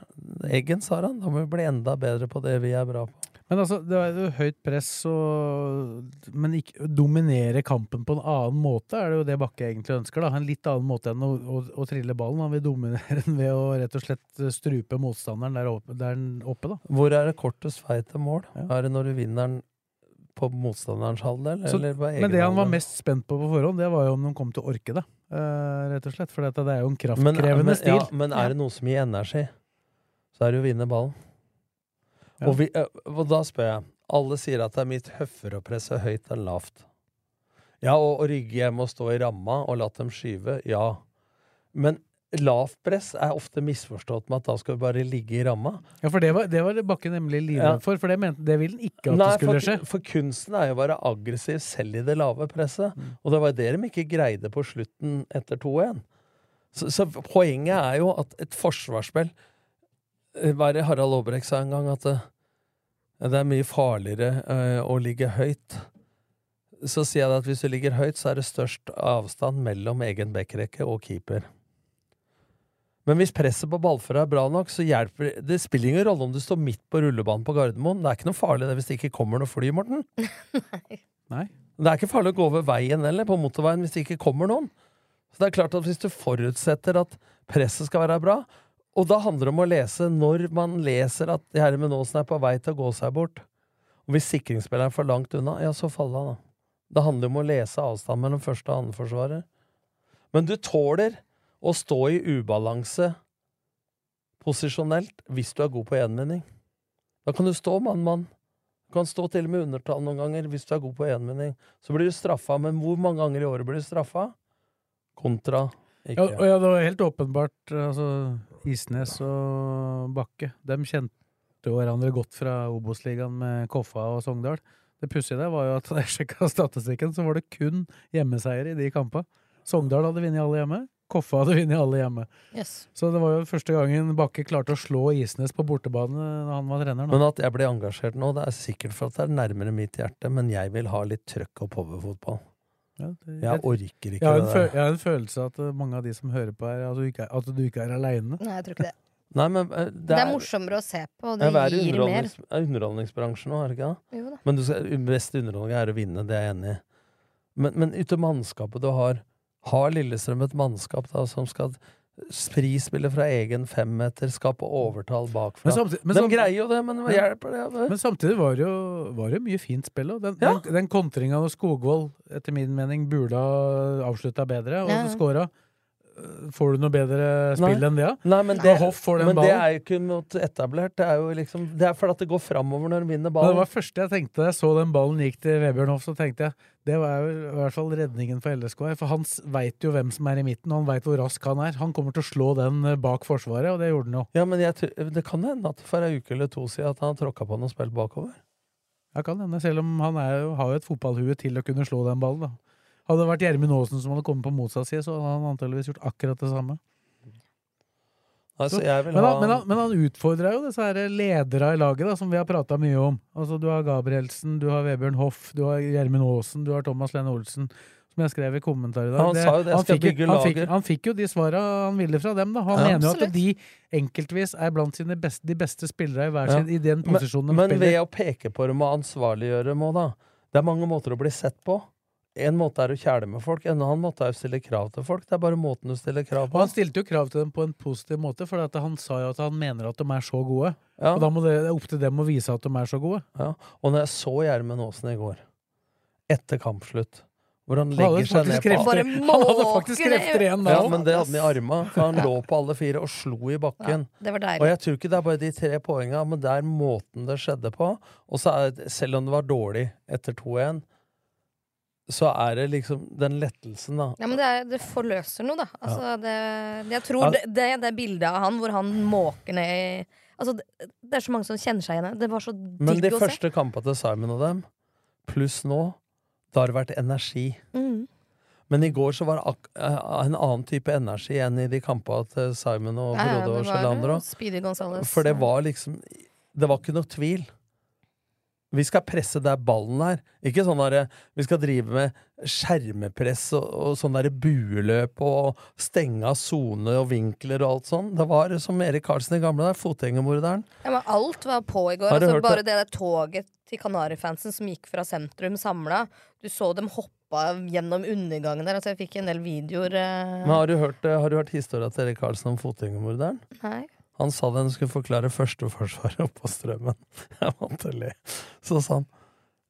Eggen, sa han, da må vi bli enda bedre på det vi er bra på. Men altså, det er jo høyt press og Men ikke dominere kampen på en annen måte, er det jo det Bakke egentlig ønsker. da En litt annen måte enn å, å, å trille ballen. Han vil dominere den ved å rett og slett strupe motstanderen der oppe, der oppe da. Hvor er det kortest vei til mål? Er det når du vinner den på motstanderens halvdel, Så, eller på egen men det han var mest spent på på forhånd, det var jo om de kom til å orke det. Uh, rett og slett. For det er jo en kraftkrevende men, stil. ja, men er det noe som gir energi, så er det jo å vinne ballen. Og, vi, eh, og da spør jeg Alle sier at det er mitt høffer å presse høyt enn lavt. Ja, og å rygge hjem og stå i ramma og la dem skyve, ja. Men lavt press er ofte misforstått med at da skal vi bare ligge i ramma. Ja, for det var det, var Bakke nemlig livredd Ja. for, for det, mente, det ville han ikke at Nei, det skulle for, skje. for kunsten er jo å være aggressiv selv i det lave presset. Mm. Og det var det de ikke greide på slutten etter 2-1. Så, så poenget er jo at et forsvarsspill Hva er det Harald Aabrekk sa en gang? At det, det er mye farligere eh, å ligge høyt. Så sier jeg at hvis du ligger høyt, så er det størst avstand mellom egen backrekke og keeper. Men hvis presset på ballfører er bra nok, så hjelper det Det spiller ingen rolle om du står midt på rullebanen på Gardermoen. Det er ikke noe farlig det hvis det ikke kommer noe fly, Morten. Nei. Det er ikke farlig å gå over veien eller på motorveien hvis det ikke kommer noen. Så det er klart at Hvis du forutsetter at presset skal være bra, og da handler det om å lese når man leser at Herman Aasen er på vei til å gå seg bort, og hvis sikringsspilleren er for langt unna, ja, så faller han, da. Det handler om å lese avstand mellom første og andre forsvarer. Men du tåler å stå i ubalanse posisjonelt hvis du er god på enmenning. Da kan du stå mann-mann. Du kan stå til og med undertall noen ganger hvis du er god på enmenning. Så blir du straffa, men hvor mange ganger i året blir du straffa? Kontra ikke. Ja, ja, det var helt åpenbart altså, Isnes og Bakke De kjente hverandre godt fra Obos-ligaen med Koffa og Sogndal. Det pussige der var jo at da jeg sjekka statistikken, så var det kun hjemmeseier i de kampene. Sogndal hadde vunnet alle hjemme. Koffa hadde vunnet alle hjemme. Yes. Så det var jo første gangen Bakke klarte å slå Isnes på bortebane da han var trener. Men at jeg blir engasjert nå, det er sikkert for at det er nærmere mitt hjerte, men jeg vil ha litt trøkk og powerfotball. Ja, det- Jeg orker ikke jeg har, det der. jeg har en følelse av at uh, mange av de som hører på her, at du ikke er, at du ikke er aleine. Nei, jeg tror ikke det. Nei, men det, det, Det er morsommere å se på, og det er gir underholdnings, er underholdningsbransjen nå, er det ikke det? Jo da. Men du skal, beste underholdning er å vinne, det er jeg enig i. Men, men ute mannskapet du har, har Lillestrøm et mannskap da som skal frispille fra egen femmeter, skape overtall bakfra? Men samtidig- men De greier jo det, men hva hjelper det? det? Men samtidig var det jo, var det mye fint spill. Og den, Ja. den, den kontringa når Skogvold etter min mening burde ha avslutta bedre, og Ja. så scora. Får du noe bedre spill Nei. enn det? Nei, men det, Hoff får den men det er jo ikke noe etablert. Det er jo liksom Det er fordi at det går framover når de vinner Men det ballen. var første jeg tenkte da jeg så den ballen gikk til Vebjørn Hoff, så tenkte jeg det var jo i hvert fall redningen for LSK. For han veit jo hvem som er i midten, og han veit hvor rask han er. Han kommer til å slå den eh, bak Forsvaret, og det gjorde han jo. Ja, men jeg, det kan hende at for ei uke eller to siden at han tråkka på noe spill bakover. Ja, kan hende, selv om han jo- har jo et fotballhue til å kunne slå den ballen. da. Hadde det vært Gjermund Aasen som hadde kommet på motsatt side, så hadde han antakeligvis gjort akkurat det samme. Altså, vil men, han, men, han, men han utfordrer jo disse her ledere i laget, da, som vi har prata mye om. Altså, du har Gabrielsen, du har Vebjørn Hoff, du har Gjermund Aasen, du har Thomas Lene Olsen. Som jeg skrev i kommentar i dag. Han sa jo det, han, fikk, jo- bygge han, fikk, han fikk jo de svara han ville fra dem. da Han Ja. mener jo at de enkeltvis er blant sine beste, de beste spillere i hver Ja. i den posisjonen de men, men ved å peke på dem og ansvarliggjøre må da Det er mange måter å bli sett på. En måte er å kjæle med folk, en annen måte er å stille krav til folk. Det er bare måten du stiller krav Og på. han stilte jo krav til dem på en positiv måte, for at han sa jo at han mener at de er så gode. Ja. Og da må det det er opp til dem å vise at de er så gode. Ja. Og når jeg så Gjermund Aasen i går, etter kampslutt, hvor han legger seg ned på. Han hadde faktisk krefter igjen da. Ja, men det hadde han i arma, for han lå på alle fire og slo i bakken. Det var Og jeg tror ikke det er bare de tre poengene, men det er måten det skjedde på. Og så er, selv om det var dårlig etter 2-1, så er det liksom den lettelsen, da. Ja, men det, er, det forløser noe, da. Altså, det, jeg tror Ja. det, det, det bildet av han hvor han måker ned i Altså, det, det er så mange som kjenner seg igjen det. Det var så Men digg de å se. første kampene til Simon og dem, pluss nå, da har det vært energi. Mm. Men i går så var det eh, en annen type energi enn i de kampene til Simon og Ja, ja, og det Gelandro. For det var liksom Det var ikke noe tvil. Vi skal presse der ballen er. Ikke sånn derre Vi skal drive med skjermepress og, og sånn derre bueløp og stenge av sone og vinkler og alt sånn. Det var som Erik Karlsen i gamle der, fotgjengermorderen. Ja, men alt var på i går. Altså, bare det der toget til Kanarifansen som gikk fra sentrum samla. Du så dem hoppa gjennom undergangen der. Altså, jeg fikk en del videoer. eh, Men har du hørt, har du hørt historia til Erik Karlsen om fotgjengermorderen? Nei. Han sa det han skulle forklare førsteforsvaret på Strømmen. Jeg måtte le. Så sa han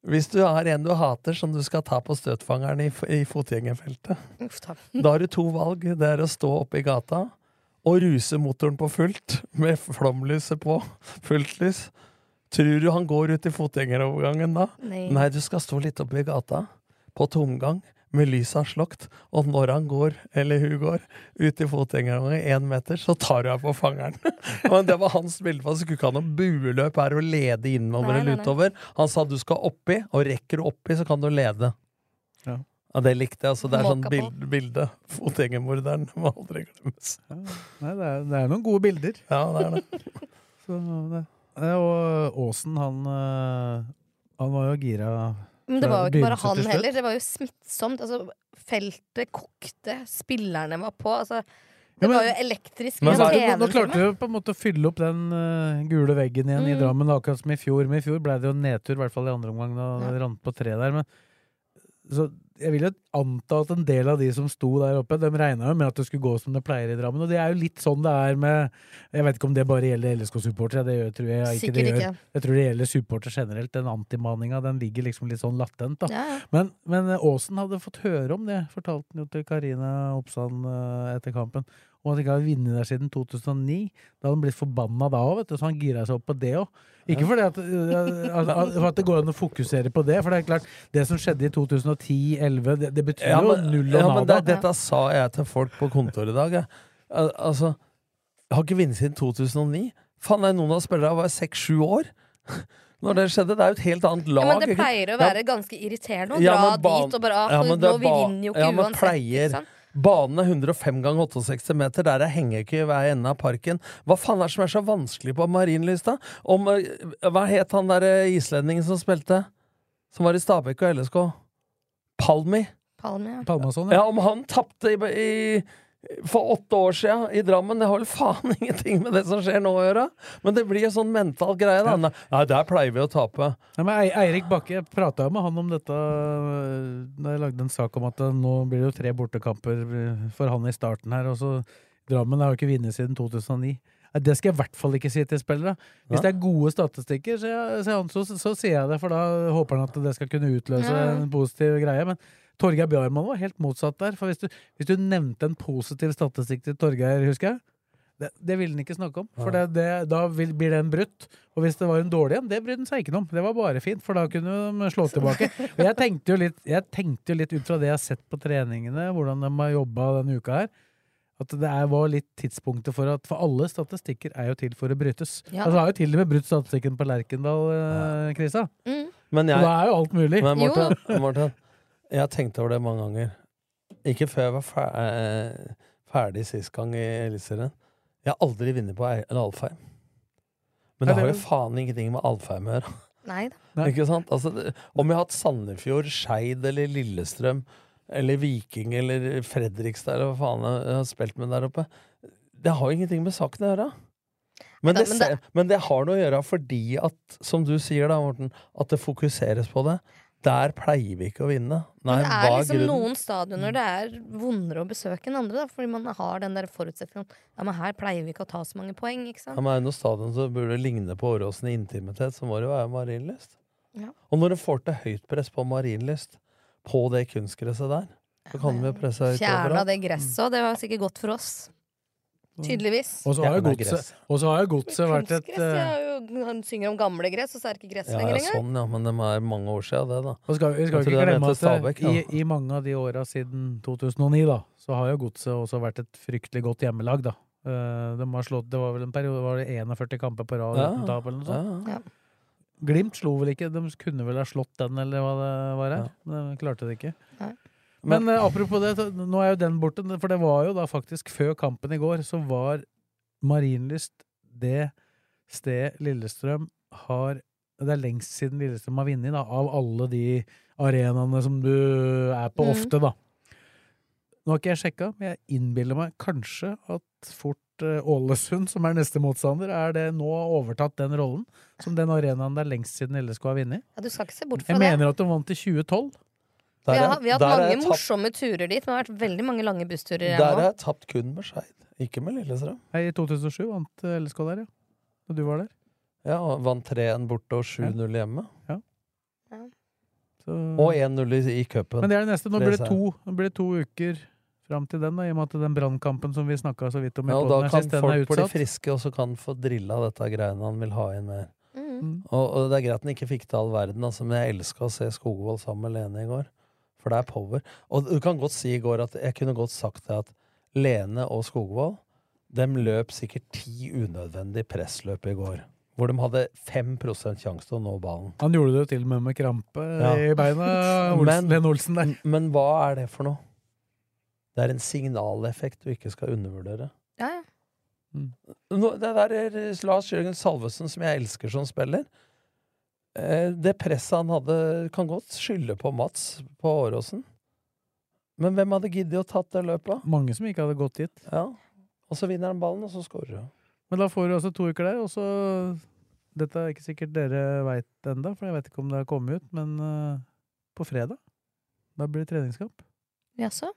hvis du har en du hater som du skal ta på støtfangeren i, i fotgjengerfeltet, da har du to valg. Det er å stå oppe i gata og ruse motoren på fullt, med flomlyset på. Fullt lys. Tror du han går ut i fotgjengerovergangen da? Nei. Nei, du skal stå litt oppe i gata, på tomgang, med lysa slokt, og når han går, eller hun går, ut i fotgjengerovergangen én meter, så tar hun henne på fangeren. Men det var hans bilde for han Skulle ikke ha noe bueløp her og lede innover Nei, eller utover. Han sa du skal oppi, og rekker du oppi, så kan du lede. Ja. Ja, det likte jeg. Altså, det er sånn Måka på. bild, bilde. Fotgjengermorderen må aldri glemmes. Nei, det er, det er noen gode bilder. Ja, det er det. Så det. Og Aasen, han øh, Han var jo gira. Men det var jo ikke bare han heller. Det var jo smittsomt. Altså, feltet kokte, spillerne var på. Altså, det Ja, men- var jo elektrisk. Men i TV nå, nå klarte du vi på en måte å fylle opp den uh, gule veggen igjen i Mm. Drammen, akkurat som i fjor. Men i fjor ble det jo nedtur, i hvert fall i andre omgang, da Ja. det rant på tre der. Men, så jeg vil jo anta at en del av de som sto der oppe, de regna jo med at det skulle gå som det pleier i Drammen. Og det er jo litt sånn det er med Jeg vet ikke om det bare gjelder LSK-supportere, det gjør, tror jeg ikke Sikkert det gjør. ikke. Jeg tror det gjelder supportere generelt. Den antimaninga den ligger liksom litt sånn latent. da. Ja, ja. Men, men eh, Aasen hadde fått høre om det, fortalte han jo til Karina Oppsand eh, etter kampen. Om at han ikke har vunnet der siden 2009. Da hadde han blitt forbanna da òg, så han gira seg opp på det òg. Ikke fordi at, eh, at, at, for at det går an å fokusere på det, for det er klart, det som skjedde i 2010-2011, det, det betyr Ja, jo null og ja, men nada. det, dette sa jeg til folk på kontoret i dag. Jeg. Al altså, jeg har ikke vunnet siden 2009. Faen, det noen av spillerne var seks-sju år. Når det skjedde. Det er jo et helt annet lag. Ja, men det pleier å være ganske irriterende å dra ja, dit og bare ah, Ja, men det Nå, vi vinner jo ikke ja, men uansett. pleier-. Banen er 105 ganger 68 meter. Der er hengekøye i hver ende av parken. Hva faen er det som er så vanskelig på Marienlyst, da? Om, eh, hva het han der eh, islendingen som spilte? Som var i Stabekk og LSK? Palmi? Palmi ja. Palmason, Ja, om han tapte i, i, for åtte år siden i Drammen, det har vel faen ingenting med det som skjer nå å gjøre. Men det blir en sånn mental greie, da. Nei, der pleier vi å tape. Ja, men Eirik Bakke, jeg prata med han om dette øh, da jeg lagde en sak om at øh, nå blir det jo tre bortekamper øh, for han i starten her. Og så Drammen har jo ikke vunnet siden 2009. Det skal jeg i hvert fall ikke si til spillere. Hvis det er gode statistikker, så, så, så, så sier jeg det, for da håper han at det skal kunne utløse Ja. en positiv greie. Men Torgeir Bjarmann var helt motsatt der. For hvis du, hvis du nevnte en positiv statistikk til Torgeir, husker jeg, det, det ville han ikke snakke om. For det, det, da vil, blir det en brutt. Og hvis det var en dårlig en, det brydde han seg ikke noe om. Det var bare fint, for da kunne de slå tilbake. Og jeg tenkte jo litt, jeg tenkte jo litt ut fra det jeg har sett på treningene, hvordan de har jobba denne uka her, at det er, var litt tidspunktet for at For alle statistikker er jo til for å brytes. Ja. Altså, har jo til og med brutt statistikken på Lerkendal, eh, Krisa. Mm. Så da er jo alt mulig. Men Jo. Morten, Morten, jeg har tenkt over det mange ganger. Ikke før jeg var fer eh, ferdig sist gang i Eliteserien. Jeg har aldri vunnet på en Alfheim. Men det har jo faen ingenting med Alfheim å gjøre. Nei da. Ikke sant? Altså, om jeg har hatt Sandefjord, Skeid eller Lillestrøm eller Viking eller Fredrikstad eller hva faen jeg har spilt med der oppe Det har jo ingenting med saken å gjøre. Men det, men se- men det har noe å gjøre fordi at, som du sier da, Morten, at det fokuseres på det. Der pleier vi ikke å vinne. Nei, det er liksom grunnen? noen stadioner det er vondere å besøke enn andre, da, fordi man har den der forutsetningen Ja, men her pleier vi ikke å ta så mange poeng, ikke Ja, men er det noe stadion som burde ligne på Åråsen i intimitet, så må det jo være Marienlyst. Ja. Og når du får til høyt press på Marienlyst, på det kunstgresset der, så kan vi jo presse høyt Fjerna det gresset, òg, det var sikkert godt for oss. Tydeligvis. Og så har jo godset, godset vært et eh, jo, han synger om gamle gress, og så er det ikke gress Ja, lenger ja, sånn, ja, men det er mange år siden, det, da. Og skal, vi skal jo ikke glemme at Stabæk, i, i mange av de åra siden 2009, da, så har jo Godset også vært et fryktelig godt hjemmelag, da. Eh, de har slått, det var vel en periode var det 41 kamper på rad Ja, uten tap, eller noe sånt. ja. Glimt slo vel ikke, de kunne vel ha slått den, eller hva det var her. Ja. De klarte det ikke. Nei. Men eh, apropos det, nå er jo den borte, for det var jo da faktisk før kampen i går, så var Marienlyst det sted Lillestrøm har Det er lengst siden Lillestrøm har vunnet, da, av alle de arenaene som du er på mm. ofte, da. Nå har ikke jeg sjekka, men jeg innbiller meg kanskje at fort eh, Ålesund, som er neste motstander, er det nå overtatt den rollen som den arenaen det er lengst siden LSK har vunnet. Ja, du skal ikke se bort fra Jeg det. mener at de vant i 2012. Der Vi har, vi har hatt mange tapt- morsomme turer dit. men Det har vært veldig mange lange bussturer Der har jeg tapt kun med Skeid, ikke med Lillestrøm. I 2007 vant eh, LSK der, ja. Da du var der. Ja, og vant 3-1 borte og 7-0 hjemme. Så... Og 1-0 i, i cupen. Men det er det neste. Nå blir det to, nå blir det to uker fram til den, da, i og med at den brannkampen som vi snakka så vidt om i Ja, og da kan folk bli friske, og så kan få drilla dette greiene han vil ha inn mer. Mm. Og, og det er greit han ikke fikk til all verden, altså, men jeg elska å se Skogvold sammen med Lene i går. For det er power. Og du kan godt si i går at jeg kunne godt sagt det at Lene og Skogvold dem løp sikkert ti unødvendige pressløp i går. Hvor de hadde 5 sjanse til å nå ballen. Han gjorde det jo til og med med krampe Ja. i beina, Olsen, Men- Olsen der. Men hva er det for noe? Det er en signaleffekt du ikke skal undervurdere. Ja, ja. Nå, det der er Lars Jørgen Salvesen, som jeg elsker som spiller. Eh, Det presset han hadde, kan godt skylde på Mats på Åråsen. Men hvem hadde giddet å tatt det løpet? Mange som ikke hadde gått dit. Ja. Og så vinner han ballen, og så skårer han. Men da får du altså to uker der, og så Dette er ikke sikkert dere veit enda, for jeg vet ikke om det har kommet ut, men uh, på fredag da blir det treningskamp. Jaså?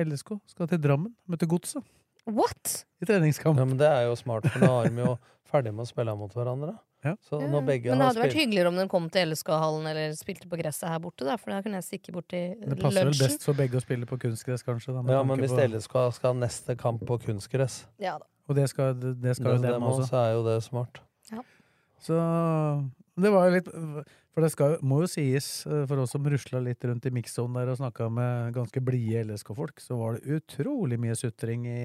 LSK skal til Drammen, møte Godset What? i treningskamp. Ja, men det er jo smart, for nå er de jo ferdig med å spille mot hverandre. Ja. Så når begge Men det har hadde vært hyggeligere om den kom til LSK-hallen eller spilte på gresset her borte, da, for da kunne jeg stikke bort til lunsjen. Det passer vel best for begge å spille på kunstgress, kanskje. Da, Ja, men hvis på- LSK skal ha neste kamp på kunstgress, Ja da. Og det skal, det skal jo dem også. så er jo det smart. Ja. Så det var jo litt For det skal, må jo sies, eh, for oss som rusla litt rundt i mix-zone der og snakka med ganske blide LSK-folk, så var det utrolig mye sutring i,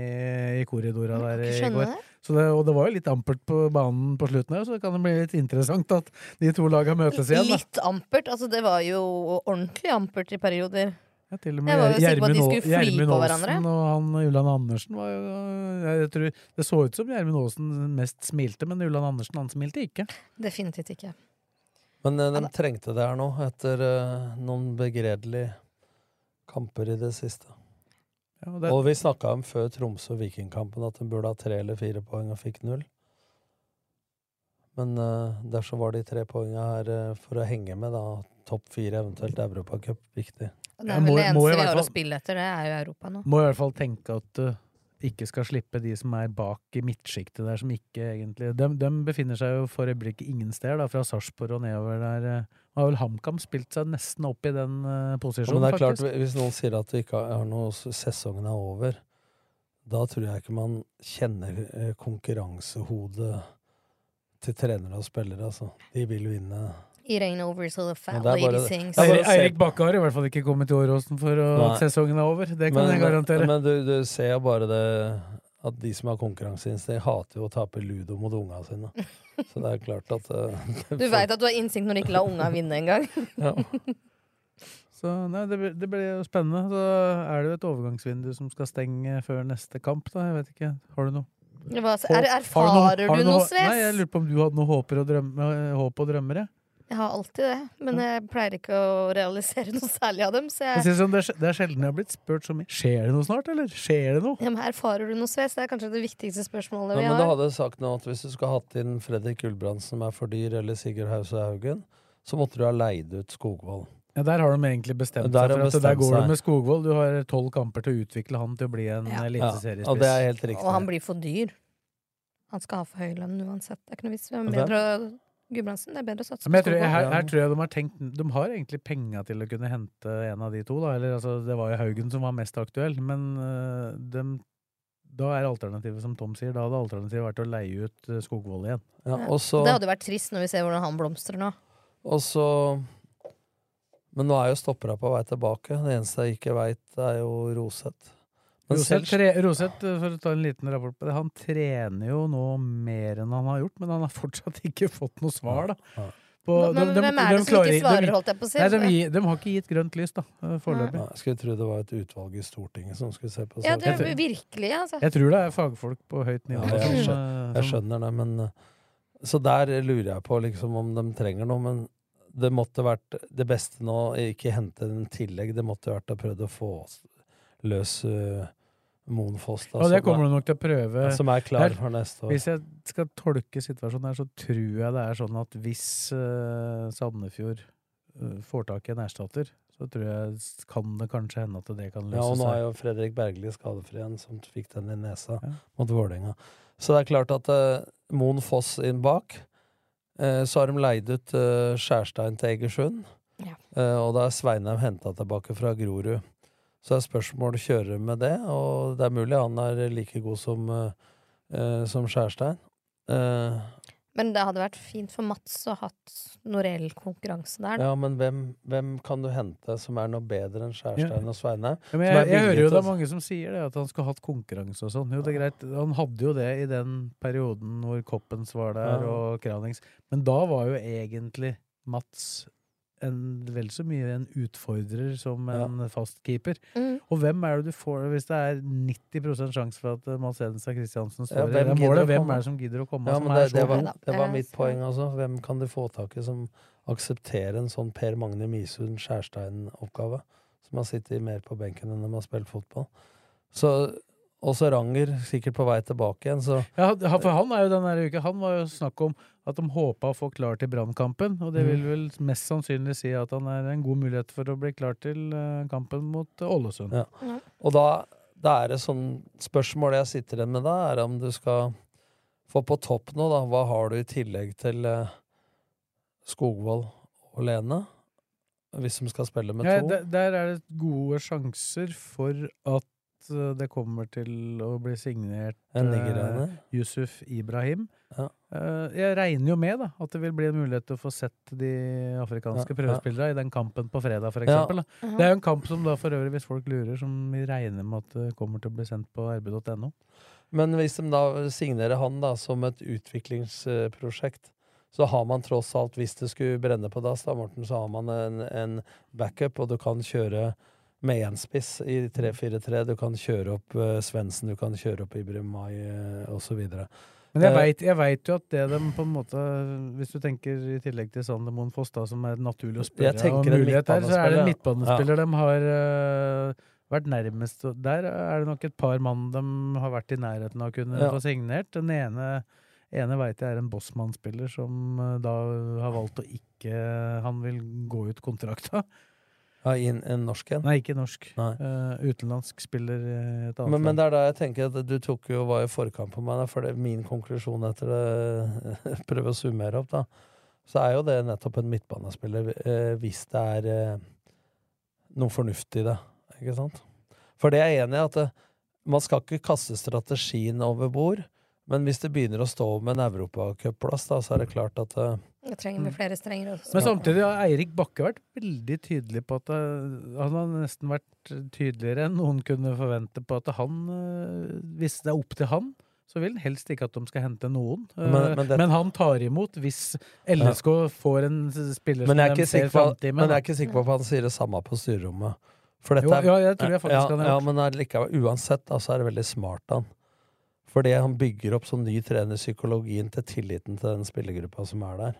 i korridora der i går. det. Så det, og det var jo litt ampert på banen på slutten her, så det kan det bli litt interessant at de to laga møtes igjen. Da. Litt ampert. Altså, det var jo ordentlig ampert i perioder. Ja, til og de Gjermund. Aasen og han Ulland Andersen var jo jeg tror, Det så ut som Gjermund Aasen mest smilte, men Ulland Andersen han smilte ikke. Definitivt ikke. Men eh, de trengte det her nå, etter eh, noen begredelige kamper i det siste. Ja, og det, Og vi snakka om før Tromsø og Vikingkampen at de burde ha tre eller fire poeng og fikk null. Men uh, dersom var de tre poengene her uh, for å henge med, da. Topp fire, eventuelt Europacup, viktig. Det er vel det eneste vi har å spille etter. Det er jo Europa nå. må i hvert fall tenke at du ikke skal slippe de som er bak i midtsjiktet der, som ikke egentlig de, de befinner seg jo for øyeblikket ingen steder, da, fra Sarpsborg og nedover der. eh, Har vel HamKam spilt seg nesten opp i den posisjonen, Ja, men det er klart, faktisk. hvis noen sier at ikke har noe sesongen er over, da tror jeg ikke man kjenner eh, konkurransehodet til trenere og spillere, altså. De vil vinne. It ain't over till the fat bare lady sings. Eirik, Eirik Bakke har i hvert fall ikke kommet til Åråsen for at sesongen er over. Det kan men, jeg garantere. Men du, du ser jo bare det at de som har konkurranseinstinkt, hater jo å tape ludo mot unga sine. Så det er klart at uh, Du veit at du har innsikt når du ikke lar unga vinne engang. ja. Så nei, det, det blir jo spennende. Så er det jo et overgangsvindu som skal stenge før neste kamp, da. Jeg vet ikke. Har du noe? Hva, er, erfarer har du noe, Sves? Nei, jeg lurer på om du hadde noe håper og drømme, håp og drømmer, jeg. Jeg har alltid det, men jeg pleier ikke å realisere noe særlig av dem. Så Jeg jeg, sånn, det, er, det er sjelden jeg har blitt spurt så mye. Skjer det noe snart, eller? Skjer det noe? ja, men erfarer du noe, Sves? Det er kanskje det viktigste spørsmålet Ja, vi men du Da hadde sagt nå at hvis du skulle hatt inn Fredrik Gulbrandsen som er for dyr, eller Sigurd Hause Haugen, så måtte du ha leid ut Skogvold. Ja, Der har de egentlig bestemt Der har seg for at der går seg. det med Skogvold. Du har tolv kamper til å utvikle han til å bli en Ja. eliteseriespiss. Ja, og det er helt riktig. Og han blir for dyr. Han skal ha for høy lønn uansett. Det er ikke noe vits. Det er bedre å Gudbrandsen, det er bedre å satse Men på jeg tror, her, her tror jeg de har tenkt De har egentlig penga til å kunne hente en av de to. Da. Eller, altså, det var jo Haugen som var mest aktuell, men uh, de, da er alternativet som Tom sier, da hadde alternativet vært å leie ut øh, Skogvold igjen. Ja, og så, Det hadde vært trist når vi ser hvordan han blomstrer nå. og så Men nå er jo stoppera på vei tilbake. Det eneste jeg ikke veit, er jo Roseth. Roseth, øh, for å ta en liten rapport på det, han trener jo nå mer enn han har gjort, men han har fortsatt ikke fått noe svar, da. På- Men- men hvem er det som klarer- ikke svarer, holdt jeg på å si? Nei, de, de har ikke gitt grønt lys, da, øh, foreløpig. Ja, skulle tro det var et utvalg i Stortinget som skulle se på Ja, det er virkelig, altså. Jeg tror det er fagfolk på høyt Ja, jeg, skjønner, øh, jeg skjønner det, men Så der lurer jeg på liksom om de trenger noe, men det måtte vært det beste nå, ikke hente en tillegg, det måtte vært å prøve å få løs uh, Moen Foss. da, Og det kommer er- du nok til å prøve. Som er klar for neste år. Hvis jeg skal tolke situasjonen her, så tror jeg det er sånn at hvis uh, Sandefjord uh, får tak i en erstatter, så tror jeg kan det kanskje hende at det kan løse Ja, og nå seg. er jo Fredrik Bergli skadefri igjen, som fikk den i nesa mot Vålerenga. Så det er klart at uh, Moen Foss inn bak. Uh, så har de leid ut uh, Skjærstein til Egersund. Ja. Eh, og da er Sveinheim henta tilbake fra Grorud. Så er spørsmålet kjører kjøre med det, og det er mulig han er like god som, uh, som Skjærstein. Uh, Men det hadde vært fint for Mats å ha hatt noe reell konkurranse der. Da. ja, men hvem, hvem kan du hente som er noe bedre enn Skjærstein Ja. og Sveinheim? Ja, jeg, jeg hører jo det er mange som sier det, at han skulle hatt konkurranse og sånn. Jo, det er greit. Han hadde jo det i den perioden hvor Koppens var der, Ja. og Kranings. Men da var jo egentlig Mats en, vel så mye en utfordrer som en fast keeper. Mm. Og hvem er det du får hvis det er 90 sjanse for at eh, Mats Hedenstad Christiansen Ja, står i hvem det målet? Hvem er det som gidder å komme? Ja, men det, det, var, det var mitt poeng, altså. Hvem kan de få tak i som aksepterer en sånn Per Magne Misund Skjærstein-oppgave? Som har sittet mer på benken enn de har spilt fotball. Så også Ranger, sikkert på vei tilbake igjen, så Ja, for han er jo denne uka Han var jo snakk om at de håpa å få klar til Brannkampen, og det vil Mm. vel mest sannsynlig si at han er en god mulighet for å bli klar til eh, kampen mot eh, Ålesund. Ja. Og da, da er det sånn Spørsmålet jeg sitter igjen med da, er om du skal få på topp nå, da. Hva har du i tillegg til eh, Skogvold og Lene? Hvis de skal spille med Ja, to? der, der er det gode sjanser for at eh, det kommer til å bli signert eh. Yusuf Ibrahim. Ja. Eh, jeg regner jo med da, at det vil bli en mulighet til å få sett de afrikanske Ja, ja. i den kampen på fredag, for Ja. Mhm. Det er jo en kamp som da for øvrig, hvis folk lurer, som vi regner med at det kommer til å bli sendt på rb.no. Men hvis de da signerer han da som et utviklingsprosjekt, så har man tross alt, hvis det skulle brenne på dass, da, Morten, så har man en, en backup, og du kan kjøre med én spiss i 3-4-3. Du kan kjøre opp uh, Svendsen, du kan kjøre opp Ibrahim Mai uh, osv. Men jeg veit vet, jo at det de på en måte Hvis du tenker i tillegg til Sander Moen Foss, da, som er naturlig å spørre om mulighet der, så er det en midtbanespiller, ja. de har uh, vært nærmest Der er det nok et par mann de har vært i nærheten av å kunne Ja. få signert. Den ene, ene veit jeg er en Bossmann-spiller som uh, da har valgt å ikke Han vil gå ut kontrakta. Ja, i en, en norsk en? Nei, ikke norsk. Nei. Uh, utenlandsk spiller i et annet Men, men det er da jeg tenker at du tok jo var i forkant på meg, da, for det er min konklusjon etter det Prøve å summere opp, da. Så er jo det nettopp en midtbanespiller, uh, hvis det er uh, noe fornuftig i det. Ikke sant? For det er jeg enig i, at eh, man skal ikke kaste strategien over bord. Men hvis det begynner å stå med en europacupplass, da, så er det klart at uh, Det trenger vi flere strenger også. Men samtidig har Eirik Bakke vært veldig tydelig på at uh, Han har nesten vært tydeligere enn noen kunne forvente på at han, uh, hvis det er opp til han, så vil han helst ikke at de skal hente noen. Men, Men- det, men han tar imot hvis LSK får en spiller Men jeg er som de ser sikker med. men jeg er ikke sikker på at han sier det samme på styrerommet. For dette Jo, er- ja, jeg tror jeg faktisk ja, han har ja, men allikevel, uansett, da, så er det veldig smart av Fordi han bygger opp som ny trener psykologien til tilliten til den spillergruppa som er der.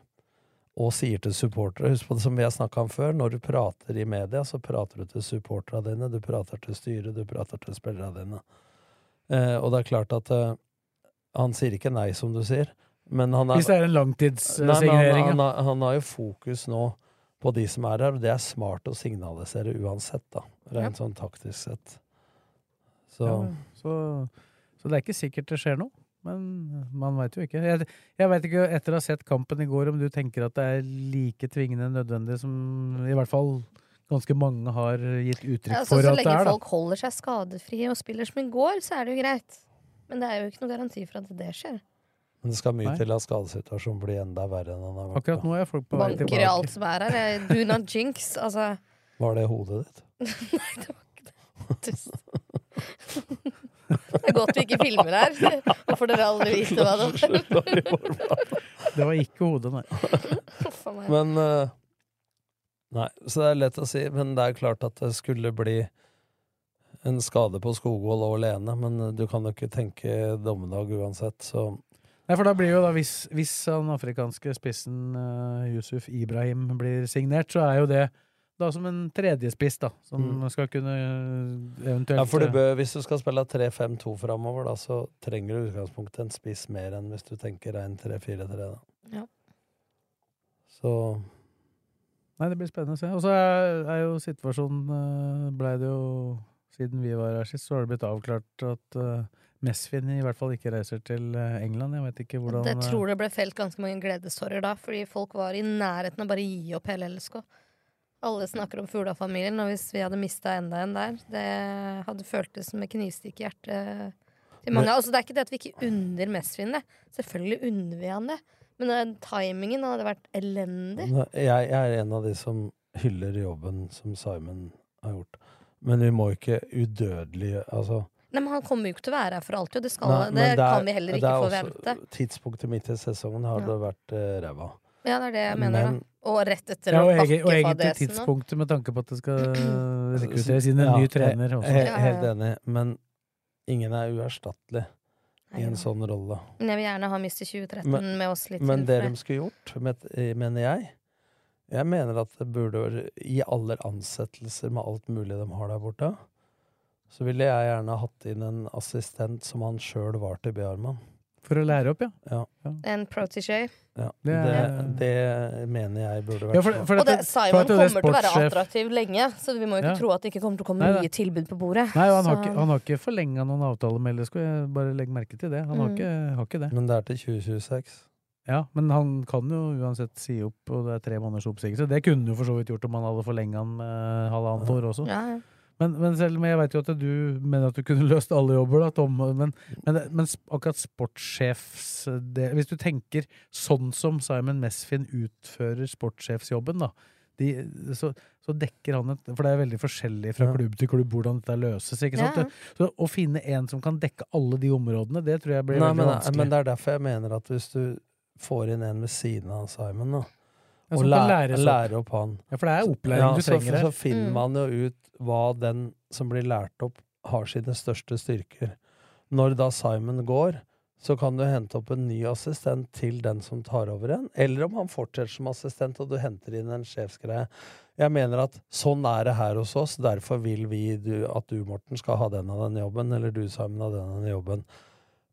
Og sier til supportere Husk på det som vi har snakka om før, når du prater i media, så prater du til supporterne dine, du prater til styret, du prater til spillerne dine. Eh, og det er klart at eh, han sier ikke nei, som du sier, Men han er, Hvis det er en langtidssignering. han, han, har- han har jo fokus nå på de som er her, og det er smart å signalisere uansett, da. Rent sånn taktisk sett. Så Ja, så, så det er ikke sikkert det skjer noe. Men man veit jo ikke. Jeg, jeg vet ikke, etter å ha sett kampen i går, om du tenker at det er like tvingende nødvendig som i hvert fall ganske mange har gitt uttrykk Altså, for at det er. Så lenge folk holder seg skadefrie og spiller som i går, så er det jo greit. Men det er jo ikke noe garanti for at det skjer. Men det skal mye Nei. til at skadesituasjonen blir enda verre enn han har vært. Akkurat nå er folk på vei Banker i tilbake. alt som er her. Do not jinx. Altså Var det hodet ditt? Nei, det var ikke det. Tusen. Det er godt vi ikke filmer her. Nå får dere aldri vite hva det var. Det var ikke hodet, nei. Men eh, Nei, så det er lett å si, men det er klart at det skulle bli en skade på Skogvold og Lene, men du kan jo ikke tenke dommedag uansett, så Nei, for da blir jo da, hvis, hvis den afrikanske spissen uh, Yusuf Ibrahim blir signert, så er jo det da som en tredjespiss, da, som Mm. skal kunne eh, eventuelt Ja, for du bør, hvis du skal spille 3-5-2 framover, da, så trenger du i utgangspunktet en spiss mer enn hvis du tenker rein 3-4-3, da. Ja. Så Nei, det blir spennende å se. Og så er, er jo situasjonen uh, Blei det jo Siden vi var her sist, så har det blitt avklart at uh, Mesfin i hvert fall ikke reiser til eh, England. Jeg vet ikke hvordan Jeg eh, tror det ble felt ganske mange gledestårer da, fordi folk var i nærheten av bare å gi opp hele LSK. Alle snakker om Fugla-familien, og hvis vi hadde mista enda en der, det hadde føltes som et knivstikk i hjertet til mange. Men- altså, det er ikke det at vi ikke unner Mesfin det. Selvfølgelig unner vi han det. Men den timingen hadde vært elendig. Nei, Jeg, jeg er en av de som hyller jobben som Simon har gjort. Men vi må ikke udødelige Altså Nei, men Han kommer jo ikke til å være her for alltid, og det, skal, Nei, det, det er- kan vi heller ikke forvente. Tidspunktet midt i sesongen har Ja. det vært uh, ræva. Ja, det er det jeg mener. Men-. Og rett etter ja, å og, og bakke egentlig fadesen nå. tidspunktet med tanke på at det skal rekrutteres inn en Ja, ny trener også. he- Helt enig, men ingen er uerstattelig i en sånn rolle. Men jeg vil gjerne ha Mr. 2013 Men- med oss litt Men til. det de skulle gjort, mener jeg Jeg mener at det burde være I alle ansettelser med alt mulig de har der borte, så ville jeg gjerne hatt inn en assistent som han sjøl var til Bjarmann. For å lære opp, ja. Ja. En protégé. ja. Det Det, er- det, mener jeg burde vært Ja, for- for dette, Og det, Simon for det kommer til å være attraktiv lenge, så vi må jo ikke Ja. tro at det ikke kommer til å komme Nei, nye tilbud på bordet. Nei, han, har Så- ikke, han har ikke forlenga noen avtale med LSK. Jeg bare legg merke til det. Han har, Mm. ikke, har ikke det. Men det er til 2026. Ja, Men han kan jo uansett si opp, og det er tre måneders oppsigelse. Det kunne jo for så vidt gjort om han hadde forlenga han med halvannet år også. Ja, ja. Men, men selv om jeg vet jo at du mener at du kunne løst alle jobber, da, Tom, men, men, men akkurat sportssjefs Hvis du tenker sånn som Simon Mesfin utfører sportssjefsjobben, da, de, så, så dekker han et For det er veldig forskjellig fra klubb til klubb hvordan dette løses. ikke sant? Ja. Så Å finne en som kan dekke alle de områdene, det tror jeg blir Nei, veldig men, vanskelig. men det er derfor jeg mener at hvis du får inn en ved siden av Simon, da, og lære, lære opp han Ja, for det er opplæring Ja, du så, trenger så her. finner Mm. man jo ut hva den som blir lært opp, har sine største styrker. Når da Simon går, så kan du hente opp en ny assistent til den som tar over en, eller om han fortsetter som assistent og du henter inn en sjefsgreie. Jeg mener at sånn er det her hos oss, derfor vil vi du, at du, Morten, skal ha den av den jobben, eller du, Simon, av den av den jobben.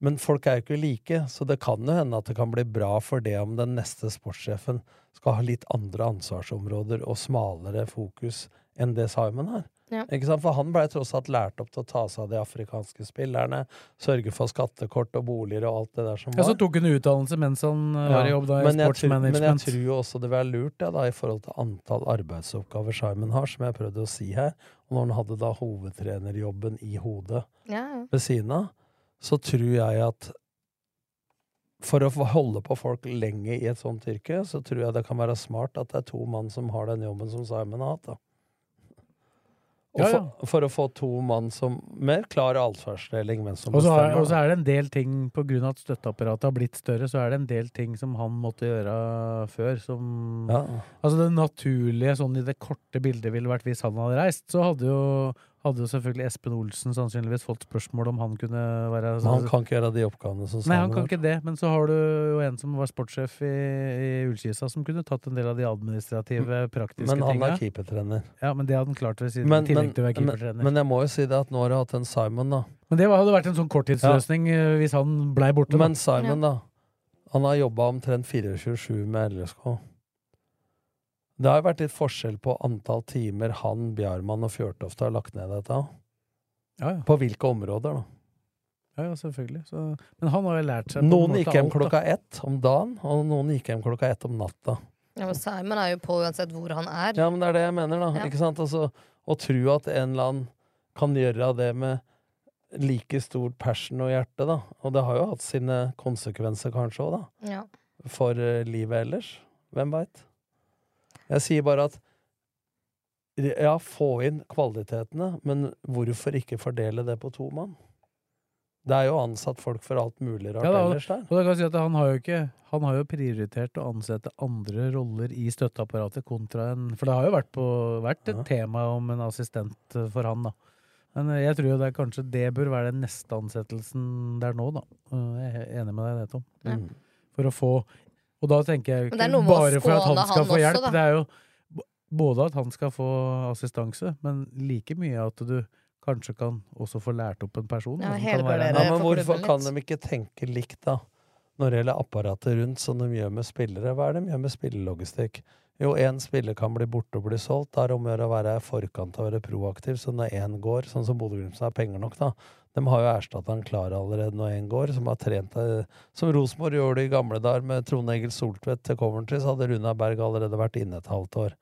Men folk er jo ikke like, så det kan jo hende at det kan bli bra for det om den neste sportssjefen skal ha litt andre ansvarsområder og smalere fokus enn det Simon har. Ja. Ikke sant? For han blei tross alt lært opp til å ta seg av de afrikanske spillerne, sørge for skattekort og boliger og alt det der som var. Ja. Så tok han utdannelse mens han ja. var i jobb da, i men, jeg tror, men jeg tror jo også det vil være lurt ja, da, i forhold til antall arbeidsoppgaver Simon har, som jeg prøvde å si her. Og når han hadde da hovedtrenerjobben i hodet Ja, ja. ved siden av, så tror jeg at for å holde på folk lenge i et sånt yrke, så tror jeg det kan være smart at det er to mann som har den jobben som Simon har hatt. da. Og Ja, ja. For, for å få to mann som mer klar ansvarsdeling, men som Og så er, bestemmer. og så er det en del ting, av at støtteapparatet har blitt større, så er det en del ting som han måtte gjøre før, som Ja. Altså det naturlige sånn i det korte bildet ville vært hvis han hadde reist, så hadde jo, hadde jo selvfølgelig Espen Olsen sannsynligvis fått spørsmål om han kunne være Men han kan ikke gjøre de oppgavene som Nei, han kan ikke det, men så har du jo en som var sportssjef i, i Ullkisa, som kunne tatt en del av de administrative, praktiske Men han er keepertrener. Ja, men det hadde han klart ved siden, Men, i tillegg til å være men, keepertrener. men jeg må jo si det at nå har du hatt en Simon, da. Men det hadde vært en sånn korttidsløsning ja. hvis han blei borte. Men da. Simon, da. Han har jobba omtrent 24-7 med LSK. Det har jo vært litt forskjell på antall timer han, Bjarmann og Fjørtoft har lagt ned dette. Ja, ja. På hvilke områder, da. Ja, ja, selvfølgelig. Så, men han har jo lært seg på en Noen måte gikk hjem alt, da. klokka ett om dagen, og noen gikk hjem klokka ett om natta. Ja, men Simon er jo på uansett hvor han er. Ja, men det er det jeg mener, da. Ja. Ikke sant? Altså, å tro at en eller annen kan gjøre det med like stort passion og hjerte, da. Og det har jo hatt sine konsekvenser kanskje òg, da. Ja. For uh, livet ellers. Hvem veit? Jeg sier bare at ja, få inn kvalitetene, men hvorfor ikke fordele det på to mann? Det er jo ansatt folk for alt mulig rart Ja, da, ellers der. og da kan jeg si at han har jo ikke Han har jo prioritert å ansette andre roller i støtteapparatet kontra en For det har jo vært, på, vært et tema om en assistent eh, for han, da. Men eh, jeg tror jo det er kanskje det bør være den neste ansettelsen der nå, da. Eh, Jeg er enig med deg i det, Tom. Ja. Mm. For å få Og da tenker jeg ikke bare for at han skal han få hjelp. Også, Det er jo både at han skal få assistanse, men like mye at du kanskje kan også få lært opp en person. Ja, kan være Ja, men hvorfor kan de ikke tenke likt, da? Når det gjelder apparatet rundt, som de gjør med spillere. Hva er det de gjør med spillelogistikk? Jo, én spiller kan bli borte og bli solgt. Da er det om å gjøre å være i forkant og være proaktiv. Så når én går, sånn som Bodø-Glimt har penger nok, da De har jo erstatta han klar allerede når én går, som har trent eh, Som Rosenborg gjorde i gamle dager med Trond Egil Soltvedt til Coventry, så hadde Runa Berg allerede vært inne et halvt år.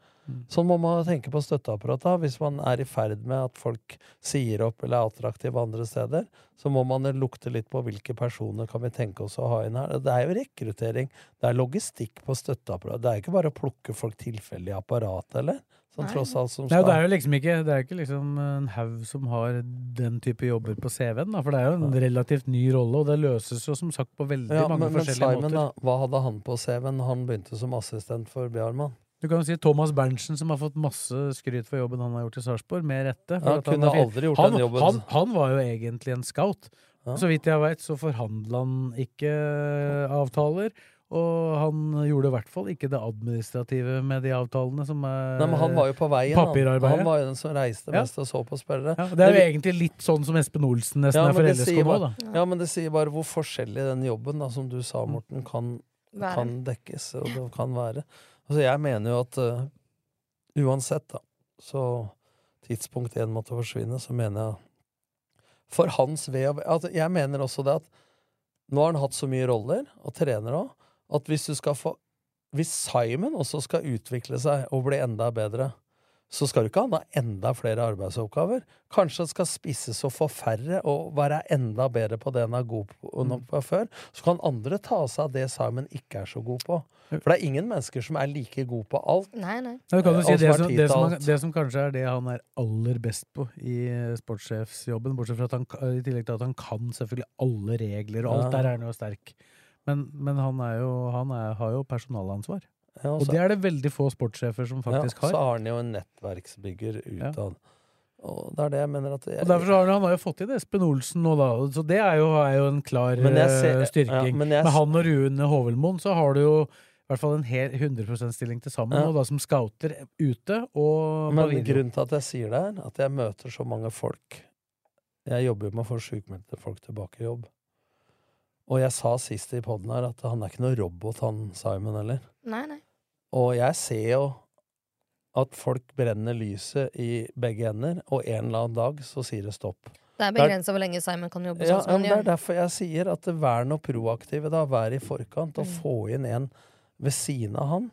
Sånn må man tenke på støtteapparatet. Hvis man er i ferd med at folk sier opp eller er attraktive andre steder, så må man lukte litt på hvilke personer kan vi tenke oss å ha inn her. Det er jo rekruttering. Det er logistikk på støtteapparatet. Det er ikke bare å plukke folk tilfeldig i apparatet, eller? Sånn tross alt som Nei, det er jo liksom ikke, det er ikke liksom en haug som har den type jobber på CV-en, da, for det er jo en relativt ny rolle, og det løses jo som sagt på veldig ja, mange men, men Simon, måter. da, hva hadde han på CV-en han begynte som assistent for Bjarmann? Du kan jo si Thomas Berntsen, som har fått masse skryt for jobben han har gjort i Sarpsborg, med rette. for Ja, at han kunne han, aldri gjort han, den jobben. Han, han var jo egentlig en scout. Ja. Så vidt jeg veit, så forhandla han ikke avtaler. Og han gjorde i hvert fall ikke det administrative med de avtalene, som er Nei, men han var jo på veien. Han, papirarbeidet. han var jo den som reiste Ja. mest og så på spillere. Ja, det er jo det, egentlig litt sånn som Espen Olsen nesten Ja, er for LSK nå, da. Ja, men det sier bare hvor forskjellig den jobben, da, som du sa, Morten, kan, kan dekkes, og det kan være. Altså, jeg mener jo at uh, uansett, da, så tidspunkt én måtte forsvinne, så mener jeg For hans ve og ve Jeg mener også det at nå har han hatt så mye roller, og trener òg, at hvis du skal få Hvis Simon også skal utvikle seg og bli enda bedre, så skal du ikke ha enda flere arbeidsoppgaver. Kanskje han skal spisses og få færre, og være enda bedre på det han er god på, nok på før. Så kan andre ta seg av det Simon ikke er så god på. For det er ingen mennesker som er like god på alt. Nei, nei. Ja, du kan si det, som, det, som, han- det som kanskje er det han er aller best på i eh, sportssjefsjobben, bortsett fra at han, i tillegg til at han kan selvfølgelig alle regler, og alt Ja. der er han jo sterk. Men, men han, er jo, han er, har jo personalansvar. Ja, og så- det er det veldig få sportssjefer som faktisk ja, Så har. har han jo en nettverksbygger utad. Og det er det jeg mener at jeg, Og derfor har han, han har jo fått inn Espen Olsen nå, da. Så det er jo, er jo en klar ser- eh, styrking. ja, men jeg- Med han og Rune Hovelmoen så har du jo i hvert fall en hel 100 %-stilling til sammen, Ja. og da som scouter ute og Men grunnen til at jeg sier det, er at jeg møter så mange folk. Jeg jobber jo med å få sjukmeldte folk tilbake i jobb. Og jeg sa sist i poden her at han er ikke noe robot, han Simon heller. Nei, nei. Og jeg ser jo at folk brenner lyset i begge ender, og en eller annen dag så sier det stopp. Det er begrensa hvor lenge Simon kan jobbe Ja, sånn som han men det er derfor jeg sier at vær noe proaktive, da. Vær i forkant, og Mm. få inn en ved siden av han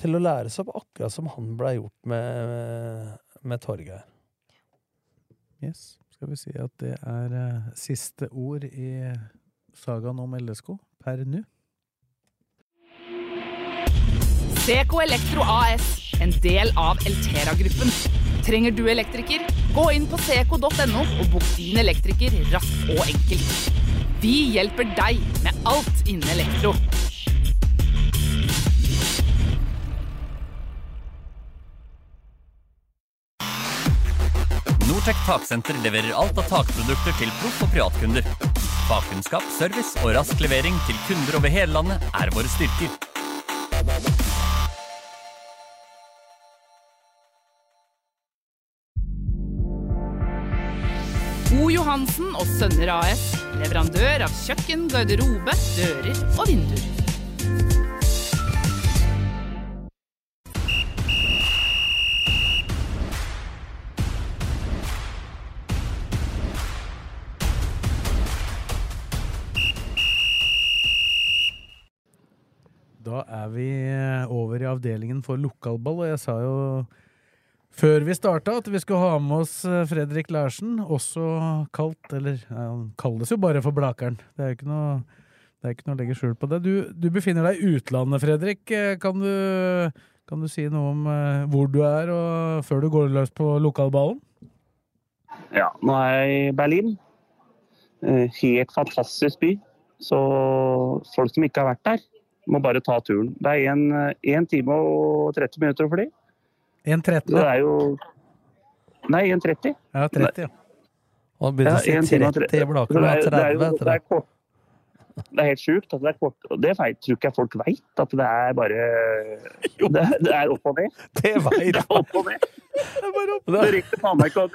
til å lære seg opp, akkurat som han blei gjort med, med Torgeir. Yes. Skal vi si at det er uh, siste ord i sagaen om LSK per nå. CK Elektro AS, en del av Eltera-gruppen. Trenger du elektriker? Gå inn på seco.no og bok din elektriker raskt og enkelt. Vi hjelper deg med alt innen elektro. Nortec Taksenter leverer alt av takprodukter til proff- og privatkunder. Fagkunnskap, service og rask levering til kunder over hele landet er våre styrker. O. Johansen og Sønner AS, leverandør av kjøkken, garderobe, dører og vinduer. Er vi eh, over i avdelingen for lokalball, og jeg sa jo før vi starta at vi skulle ha med oss eh, Fredrik Larsen, også kalt Eller han kalles jo bare for Blakeren. Det er jo ikke noe, ikke noe å legge skjul på det. Du, du befinner deg i utlandet, Fredrik. Eh, Kan du, kan du si noe om hvor du er, og før du går løs på lokalballen? Ja, nå er jeg i Berlin. Helt fantastisk by. Så folk som ikke har vært der, må bare ta turen. Det er en, en time og 30 minutter å fly. 1.30? Det er jo Nei, 1.30. Ja, 30, ja. Og begynner å si en time og 30 tre- i Blaker, det er det er 30 etter det det. er. Det helt sjukt. det kort. Og det tror ikke jeg folk veit, at det er bare det, det er opp og ned. Det veit Det er og. Du rekker faen meg ikke, å-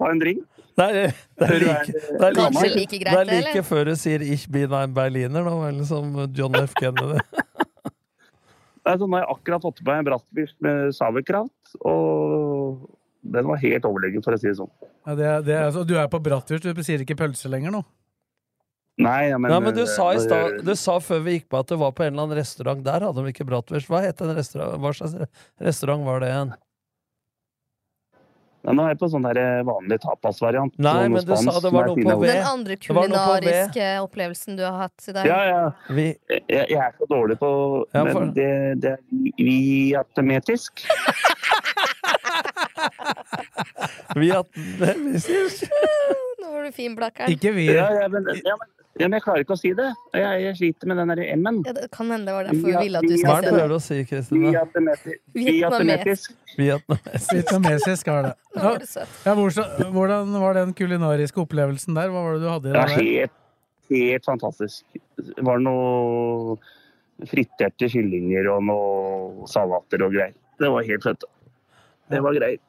ta en drink. Det er, det er like, det er like, like greit, det er like før du sier 'Ich bin ein Berliner', nå, eller som John F. Kennedy. Det sånn, Nå har jeg akkurat fått på meg en bratwurst med sauerkraut, og den var helt overlegen, for å si det sånn. ja det, er- det er, altså, du er på bratwurst, du sier ikke pølse lenger nå? Nei, ja, men, Ja, men du sa i eh, Du sa før vi gikk på at det var på en eller annen restaurant. Der hadde de ikke bratwurst. Hva het den restaurant? Hva slags restaurant var det igjen? Nei, nå er jeg på sånn der vanlig tapasvariant. Nei, men du sa det var noe på V. Den andre kulinariske opplevelsen du har hatt i dag. Ja, ja. Vi, Jeg, jeg er så dårlig på Ja, Men det, det er vietnametisk. vi at, vi sier Nå var du fin, Blakkeren. Ikke vi. Ja, ja, men, ja, men, ja, men jeg klarer ikke å si det. Jeg, jeg sliter med den der M-en. Ja, det kan hende det var derfor vi ville at du vi- Hva er skulle det se du det. prøver å si, Vietnametisk. Vietnamesisk. Vietnamesisk var det. Nå Ja, var du søt. ja, hvordan, hvordan var den kulinariske opplevelsen der? Hva var det du hadde i det der? helt, helt fantastisk. Det var noe friterte kyllinger og noe salater og greier. Det var helt fett. Det var greit.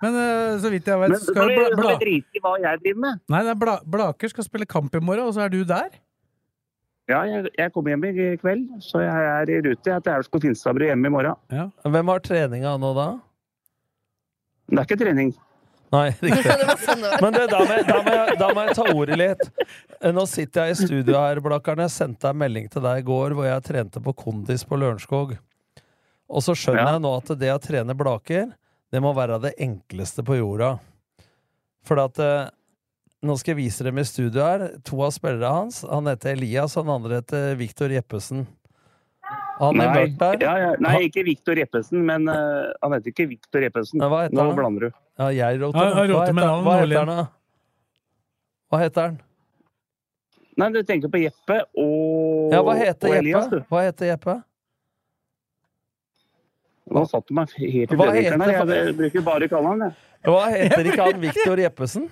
Men eh, så vidt jeg vet, Men skal jo bla, bla, hva jeg driver med? Nei, det er bla, Blaker skal spille kamp i morgen, og så er du der? Ja, jeg, jeg kommer hjem i kveld, så jeg er i rute. Jeg er til Finstadbru hjemme i morgen. Hvem har treninga nå, da? Det er ikke trening. Nei, riktig. det var sånn det. Men du, da, må jeg, da, må jeg, da må jeg ta ordet litt. Nå sitter jeg i studio her, Blakkaren. Jeg sendte en melding til deg i går hvor jeg trente på kondis på Lørenskog. Og så skjønner Ja. jeg nå at det å trene Blaker, det må være det enkleste på jorda. For at eh, Nå skal jeg vise dem i studio her. To av spillerne hans. Han heter Elias, og den andre heter Viktor Jeppesen. Han Nei, mørkt der. ja, ja, nei ikke Viktor Jeppesen, men uh, han heter ikke Viktor Jeppesen. Nei, hva heter Nå han? blander du. Ja, jeg roter. Ja, jeg Hva roter heter- Hva heter han, da? Hva heter han? Nei, du tenker på Jeppe og, Ja, hva heter og Jeppe? Elias, du. Hva heter Jeppe? Nå satt du meg helt i brødvinkelen her. heter- Jeg, jeg bruker bare kallenavn, jeg. Hva heter ikke han Viktor Jeppesen?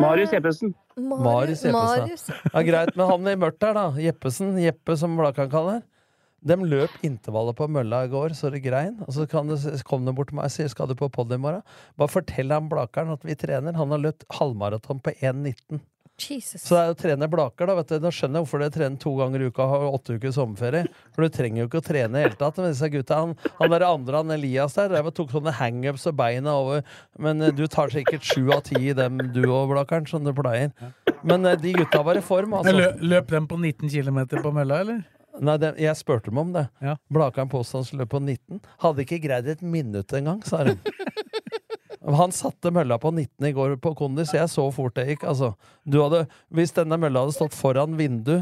Marius Jeppesen. Marius Jeppesen. Ja, greit, men han i mørkt her, da. Jeppesen, Jeppe som Blakan kaller. De løp intervallet på mølla i går, så det grein. Og så kan du, kom de bort til meg og sier skal du på podiet i morgen. Bare fortell ham Blakeren at vi trener. Han har løpt halvmaraton på 1,19. Jesus. Så det er jo å trene Blaker, da. vet du. Nå skjønner jeg hvorfor dere trener to ganger i uka og har åtte uker sommerferie. For du trenger jo ikke å trene i det hele tatt med disse gutta. Han, han der andre, han Elias der, der tok sånne hangups og beina over. Men eh, du tar sikkert sju av ti i dem, du og Blakeren, som du pleier. Men eh, de gutta var i form, altså. Løp, løp dem på 19 km på mølla, eller? Nei, det, jeg spurte dem om det. Ja. Blakeren påstod han skulle løpe på 19. Hadde ikke greid et minutt engang, sa de. Han satte mølla på 19 i går på kondis. Jeg så fort det gikk. Altså, du hadde, hvis denne mølla hadde stått foran vindu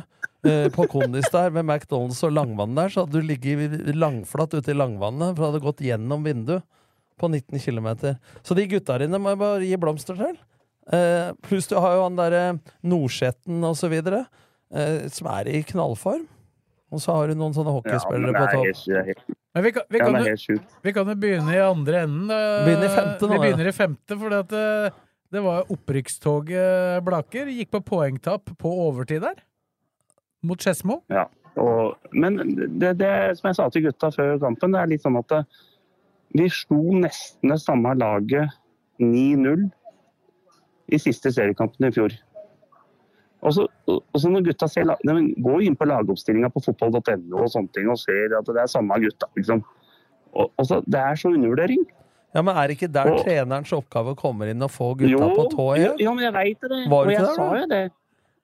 eh, på kondis der med McDonald's og Langvann der, så hadde du ligget langflatt ute i Langvannet, for det hadde gått gjennom vinduet på 19 km. Så de gutta dine må jeg bare gi blomster til. Eh, pluss du har jo han derre Nordsjetten og så videre, eh, som er i knallform. Og så har du noen sånne Ja, hockeyspillere det på topp. Vi kan, vi kan, ja, jo, vi kan jo begynne i andre enden. Begynne i femte nå, Vi begynner i femte, for det, det var opprykkstoget Blaker. Gikk på poengtap på overtid der. Mot Skedsmo. Ja. Og, men det, det som jeg sa til gutta før kampen, det er litt sånn at eh, vi slo nesten det samme laget 9-0 i siste seriekampen i fjor. Og så, og så når gutta ser, de går inn på lagoppstillinga på fotball.no og sånne ting og ser at det er samme gutta. liksom. Og, og så, Det er så undervurdering. Ja, Men er det ikke der Og- trenerens oppgave kommer inn og få gutta Jo, på tå jo, igjen? jo, men jeg veit det. Var og jeg der, sa jo det.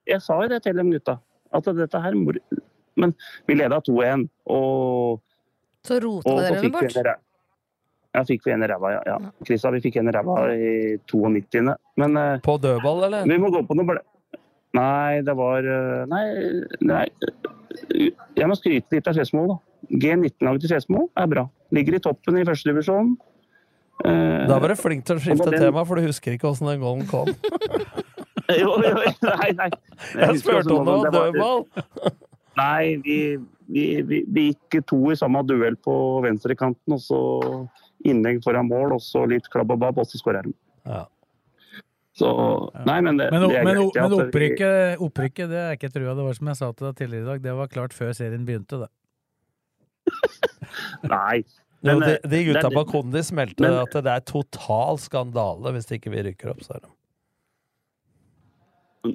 Jeg sa jo det til dem gutta. At dette her Men vi leda 2-1, og, Så rota dere det bort. en. Ja, fikk vi en i ræva, ja. ja. Krista, vi fikk en i ræva i 92. Men eh, På dødball, eller? vi må gå på noe ble... Nei, det var eh, Nei, nei. Jeg må skryte litt av Skedsmo, da. G19-laget til Skedsmo er bra. Ligger i toppen i første divisjon. Eh, Da var du flink til å skifte den- tema, for du husker ikke åssen den gålen kom. jo, jo, nei, nei. Jeg jeg spurte om det var- dødball. Nei, vi, vi, vi, vi gikk to i samme duell på venstrekanten, og så innlegg foran mål, og så litt klabb og babb, og så skårer han. Ja. Så Nei, men det, Men, det er men, greit. men opprykket, opprykket det er ikke trua. Det var som jeg sa til deg tidligere i dag, det var klart før serien begynte. det. Nei. Jo, de, eh, de gutta på Kondis meldte men- at det er total skandale hvis ikke vi rykker opp, sa de.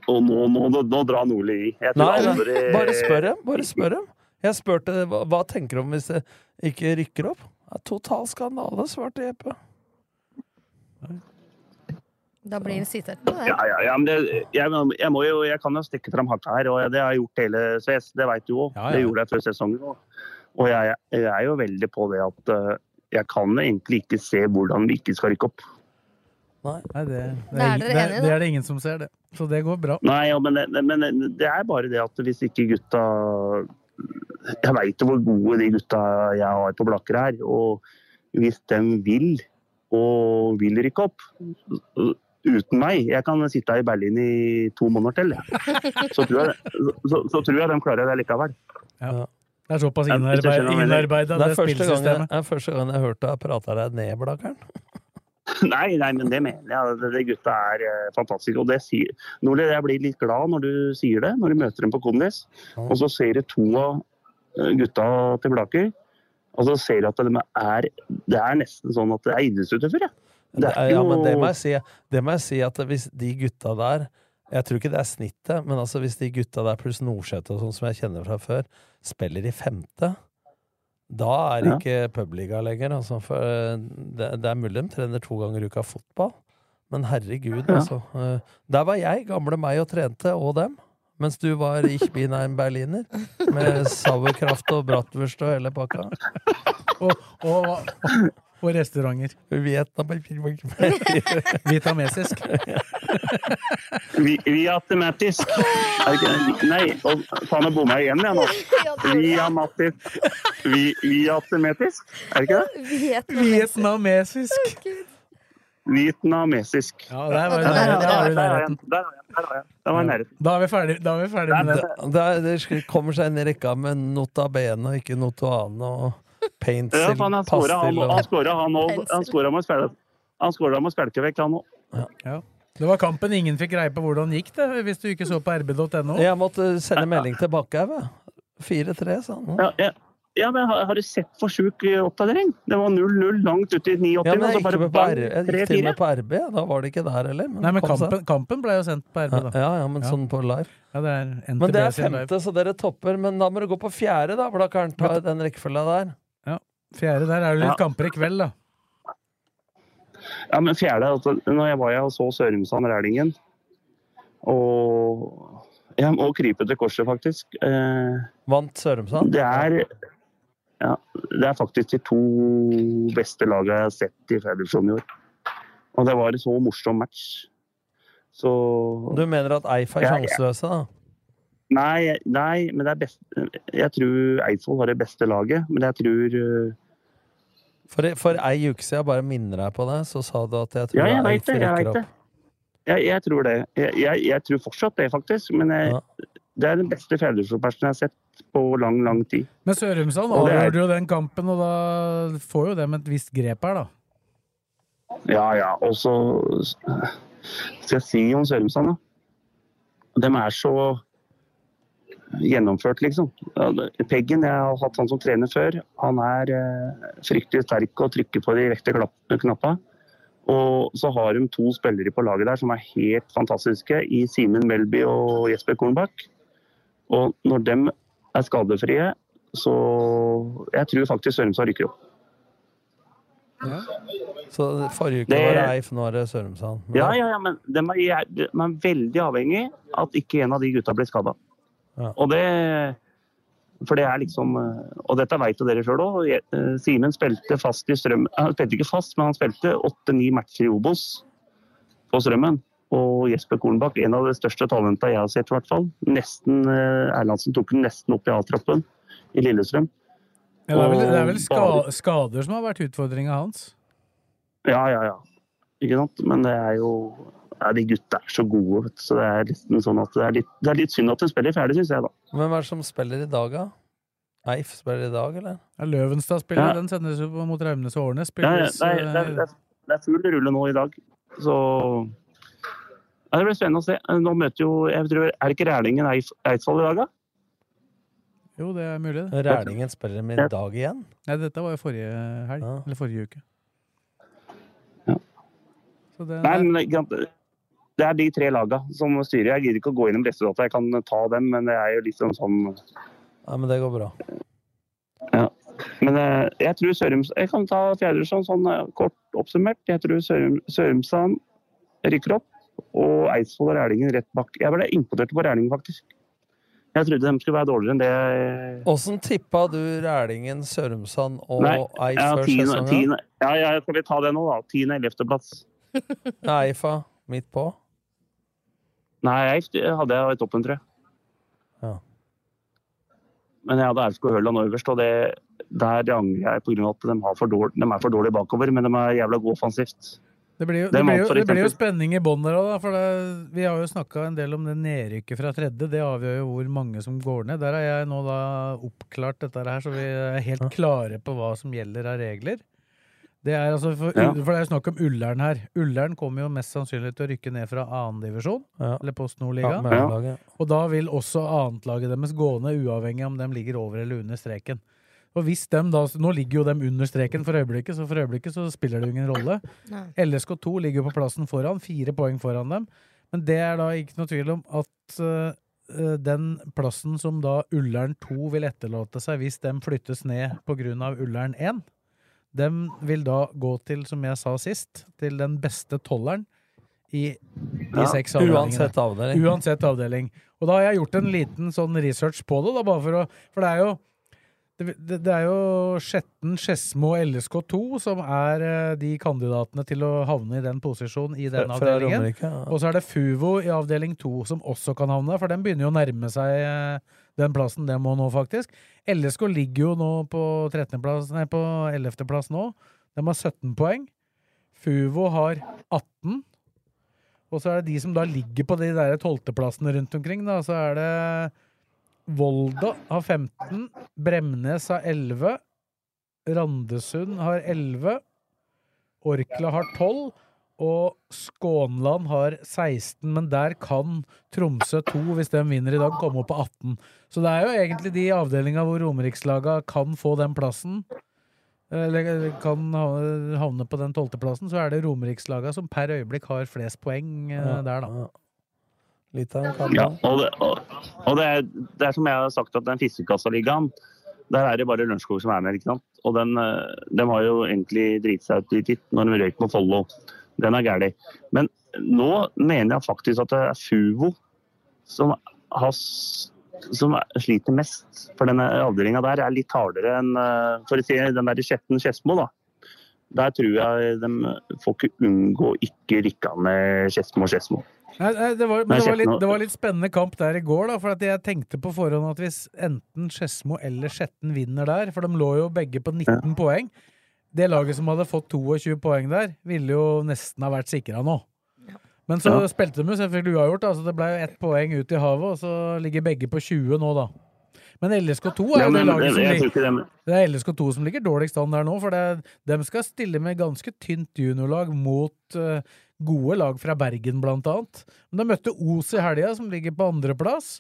Og nå, nå, nå, nå drar Nordli i. Jeg tror Nei, nei, aldri- bare spør dem. Bare spør dem. Jeg spurte hva, hva tenker du om hvis det ikke rykker opp. Ja, total skandale, svarte Jeppe. Da blir det sitert på det. Ja, ja, ja, men det, jeg, jeg, må jo, jeg kan jo stikke fram hakka her, og det har jeg gjort hele CS. Det veit du òg. Ja, ja. Det gjorde jeg før sesongen òg. Og jeg, jeg er jo veldig på det at eh, jeg kan egentlig ikke se hvordan vi ikke skal rykke opp. Nei, det, det, er er, det, det er det ingen som ser, det. Så det går bra. Nei, ja, men, det- men det er bare det at hvis ikke gutta Jeg veit jo hvor gode de gutta jeg har på Blakker er. Og hvis de vil, og vil rykke opp uten meg Jeg kan sitte her i Berlin i to måneder til. Så tror jeg, så, så tror jeg de klarer det likevel. Ja. Det er såpass innarbeida, innarbeida, Det det, spillsystemet. det er første gang jeg hørte deg prate deg ned, Blakkern. Nei, nei, men det mener jeg. Det, det gutta er eh, fantastiske. Og det sier Nordli, jeg blir litt glad når du sier det, når du møter dem på Kondis. Og så ser du to av eh, gutta til Blaker. Og så ser du at de er Det er nesten sånn at det er idrettsutøvere. Det Det er ja, men det må jeg si. Det må jeg si at hvis de gutta der Jeg tror ikke det er snittet, men altså hvis de gutta der pluss Nordsæter og sånn som jeg kjenner fra før, spiller i femte, da er det Ja. ikke publiga lenger. Altså, for eh, det, det er mulig de trener to ganger i uka fotball, men herregud, Ja. altså. eh, Der var jeg, gamle meg, og trente, og dem. Mens du var Ich bin ein Berliner, med sauerkraft og bratwurst og hele pakka. Og, og, og restauranter. Vietnam Vietnamesisk. vi, Viatematisk. Nei, faen, nå bomma jeg igjen, jeg nå. Viamatisk. Vi, viatematisk? Er det ikke det? Vietnamesisk. Vietnamesisk. Ja, der var jeg. Da er vi ferdig, da er vi ferdig med det. Det, det kommer seg inn i rekka med nota bene og ikke notoane og pencil, Ja, han skåra han, pastill han, skåra, med med spelkevekk, han òg. Det var kampen ingen fikk greie på hvordan gikk det, hvis du ikke så på rb.no. Jeg måtte sende melding til Bakkhaug, 4-3, sa han. Ja, ja. ja, men har, har du sett for sjuk eh, oppdatering? Det var 0-0 langt ut i 89, Ja, men jeg gikk, bare på R, jeg gikk til og med på RB, da var det ikke der heller. Nei, men kampen, kampen ble jo sendt på RB, da. Ja, ja, men Ja. sånn på live. Ja, det er NTB Men det er femte, så dere topper. Men da må du gå på fjerde, da, for da kan du ta den rekkefølga der. Fjerde der er det litt Ja. kamper i kveld, da. Ja, men fjerde, altså, når jeg var jeg og så Sørumsand Rælingen, og jeg må krype til korset, faktisk. Eh, Vant Sørumsand? det er ja, det er faktisk de to beste lagene jeg har sett i Federasjonen i år. Og det var en så morsom match. Så Du mener at Eif er Ja, ja. sjanseløse, da? Nei, nei, men det er best Jeg tror Eidsvoll har det beste laget, men jeg tror eh, For, for ei uke siden, bare minner deg på det, så sa du at jeg tror Ja, jeg veit det. Jeg vet det. opp. Jeg, jeg tror det. Jeg, jeg, jeg tror fortsatt det, faktisk. Men jeg, Ja. det er den beste Federasjonsmatchen jeg har sett på lang, lang tid. Men Sørumsand avgjorde jo den kampen, og da får jo dem et visst grep her, da. Ja, ja. Og så skal jeg si om Sørumsand, da. De er så gjennomført, liksom. Peggen, jeg har hatt han som trener før, han er eh, fryktelig sterk og trykker på de rette knappene. Og så har de to spillere på laget der som er helt fantastiske, i Simen Melby og Jesper Kornbakk. Og når de er skadefrie, så Jeg tror faktisk Sørumsand rykker opp. Ja. Så forrige uke Det- var Eif, nå er det Sørumsand. Ja, ja, ja, men de er, de er veldig avhengig at ikke en av de gutta blir skada. Ja. Og det For det er liksom eh, Og dette veit jo dere sjøl òg. Simen spilte fast i Strømmen Han spilte ikke fast, men han spilte åtte-ni matcher i Obos på Strømmen. Og Jesper Kornbakk, en av de største talentene jeg har sett, i hvert fall. Nesten eh, Erlandsen tok den nesten opp i A-troppen i Lillestrøm. Ja, det er vel, det er vel ska, skader som har vært utfordringa hans. Ja, ja, ja. Ikke sant? Men det er jo ja, De gutta er så gode, vet du. Så det er litt sånn at det er litt, det er litt synd at de spiller ferdig, syns jeg, da. Hvem er det som spiller i dag, da? Eif spiller i dag, eller? Ja, Løvenstad spiller, Ja. den sendes jo mot Raumnes og Årnes. Ja, ja, nei, det, er, det, er, eh, er, er full rulle nå i dag. Så ja, Det blir spennende å se. Nå møter jo jeg tror, Er det ikke Rælingen Eif- Eidsvoll i dag, da? Jo, det er mulig. det. Rælingen spiller med i dag igjen? Nei, dette var jo forrige helg. Eller forrige uke. Så det, Nei, men Det er de tre lagene som styrer. Jeg gidder ikke å gå innom resultatet. Jeg kan ta dem, men det er jo liksom sånn Ja, men det går bra. Ja. Men eh, jeg tror Sørums Jeg kan ta fjerdedivisjon sånn eh, kort oppsummert. Jeg tror Sørum, Sørumsand rykker opp, og Eidsvoll og Rælingen rett bak. Jeg ble imponert på Rælingen, faktisk. Jeg trodde de skulle være dårligere enn det Åssen tippa du Rælingen, Sørumsand og Nei, ja, før sesongen? ja, skal vi ta det nå, da? Tiende-ellevteplass. Eifa midt på? Nei, jeg hadde jeg i toppen, tror jeg. Ja. Men jeg hadde Aurskog Høland øverst, og det, der angrer jeg pga. at de, har for dårlig, de er for dårlige bakover, men de er jævla gode offensivt. Det blir jo, det blir jo, det blir jo spenning i bånn der òg, for det, vi har jo snakka en del om det nedrykket fra tredje. Det avgjør jo hvor mange som går ned. Der har jeg nå da oppklart dette her, så vi er helt klare på hva som gjelder av regler. Det er altså for, Ja. for det er snakk om Ullern her. Ullern kommer jo mest sannsynlig til å rykke ned fra annendivisjon, Ja. eller Post Nord-ligaen. Ja. Og da vil også annetlaget deres gå ned, uavhengig om de ligger over eller under streken. Og hvis dem da, Nå ligger jo dem under streken for øyeblikket, så for øyeblikket så spiller det jo ingen rolle. Nei. LSK2 ligger jo på plassen foran, fire poeng foran dem. Men det er da ikke noe tvil om at øh, den plassen som da Ullern 2 vil etterlate seg hvis dem flyttes ned pga. Ullern 1, dem vil da gå til, som jeg sa sist, til den beste tolleren i de Ja, seks avdelingene. uansett avdeling. Uansett avdeling. Og da har jeg gjort en liten sånn research på det, da, bare for å For det er jo det, det, det er jo Skjetten, Skedsmo og LSK2 som er eh, de kandidatene til å havne i den posisjonen i den Fra- fra avdelingen. Romerike, ja. Og så er det Fuvo i avdeling 2 som også kan havne der, for den begynner jo å nærme seg eh, den plassen den må nå, faktisk. LSK ligger jo nå på 13. plass, nei, på 11. plass nå. De har 17 poeng. Fuvo har 18. Og så er det de som da ligger på de der tolvteplassene rundt omkring. Da. Så er det Volda har 15, Bremnes har 11, Randesund har 11, Orkla har 12, og Skånland har 16, men der kan Tromsø 2, hvis de vinner i dag, komme opp på 18. Så det er jo egentlig de avdelinga hvor Romerikslaga kan få den plassen, eller kan ha- havne på den tolvteplassen, så er det Romerikslaga som per øyeblikk har flest poeng eh, Ja, der, da. Litt av en kamp. Ja, og det, og, og det, er, det er som jeg har sagt, at den Fiskekassaligaen, der er det bare Lørenskog som er med. ikke sant? Og den, eh, de har jo egentlig driti seg ut litt når de røyk på Follo. Den er gæren. Men nå mener jeg faktisk at det er Fuvo som, har, som er- sliter mest. For denne avdelinga der er litt hardere enn eh, for å si, den der Skjetten Skedsmo. da. Der tror jeg de får ikke unngå ikke rykke ned Skedsmo og Skedsmo. Nei, nei, det, var, men det, var litt, det var litt spennende kamp der i går, da, for at jeg tenkte på forhånd at hvis enten Skedsmo eller Skjetten vinner der, for de lå jo begge på 19 poeng Det laget som hadde fått 22 poeng der, ville jo nesten ha vært sikra nå. Men så Ja. spilte de jo selvfølgelig uavgjort, så det ble jo ett poeng ut i havet, og så ligger begge på 20 nå, da. Men LSK2 er Ja, jo det laget som ligger det er LSK2 som ligger dårligst an der nå, for det, de skal stille med ganske tynt juniorlag mot uh, gode lag fra Bergen, blant annet. Men de møtte Os i helga, som ligger på andreplass.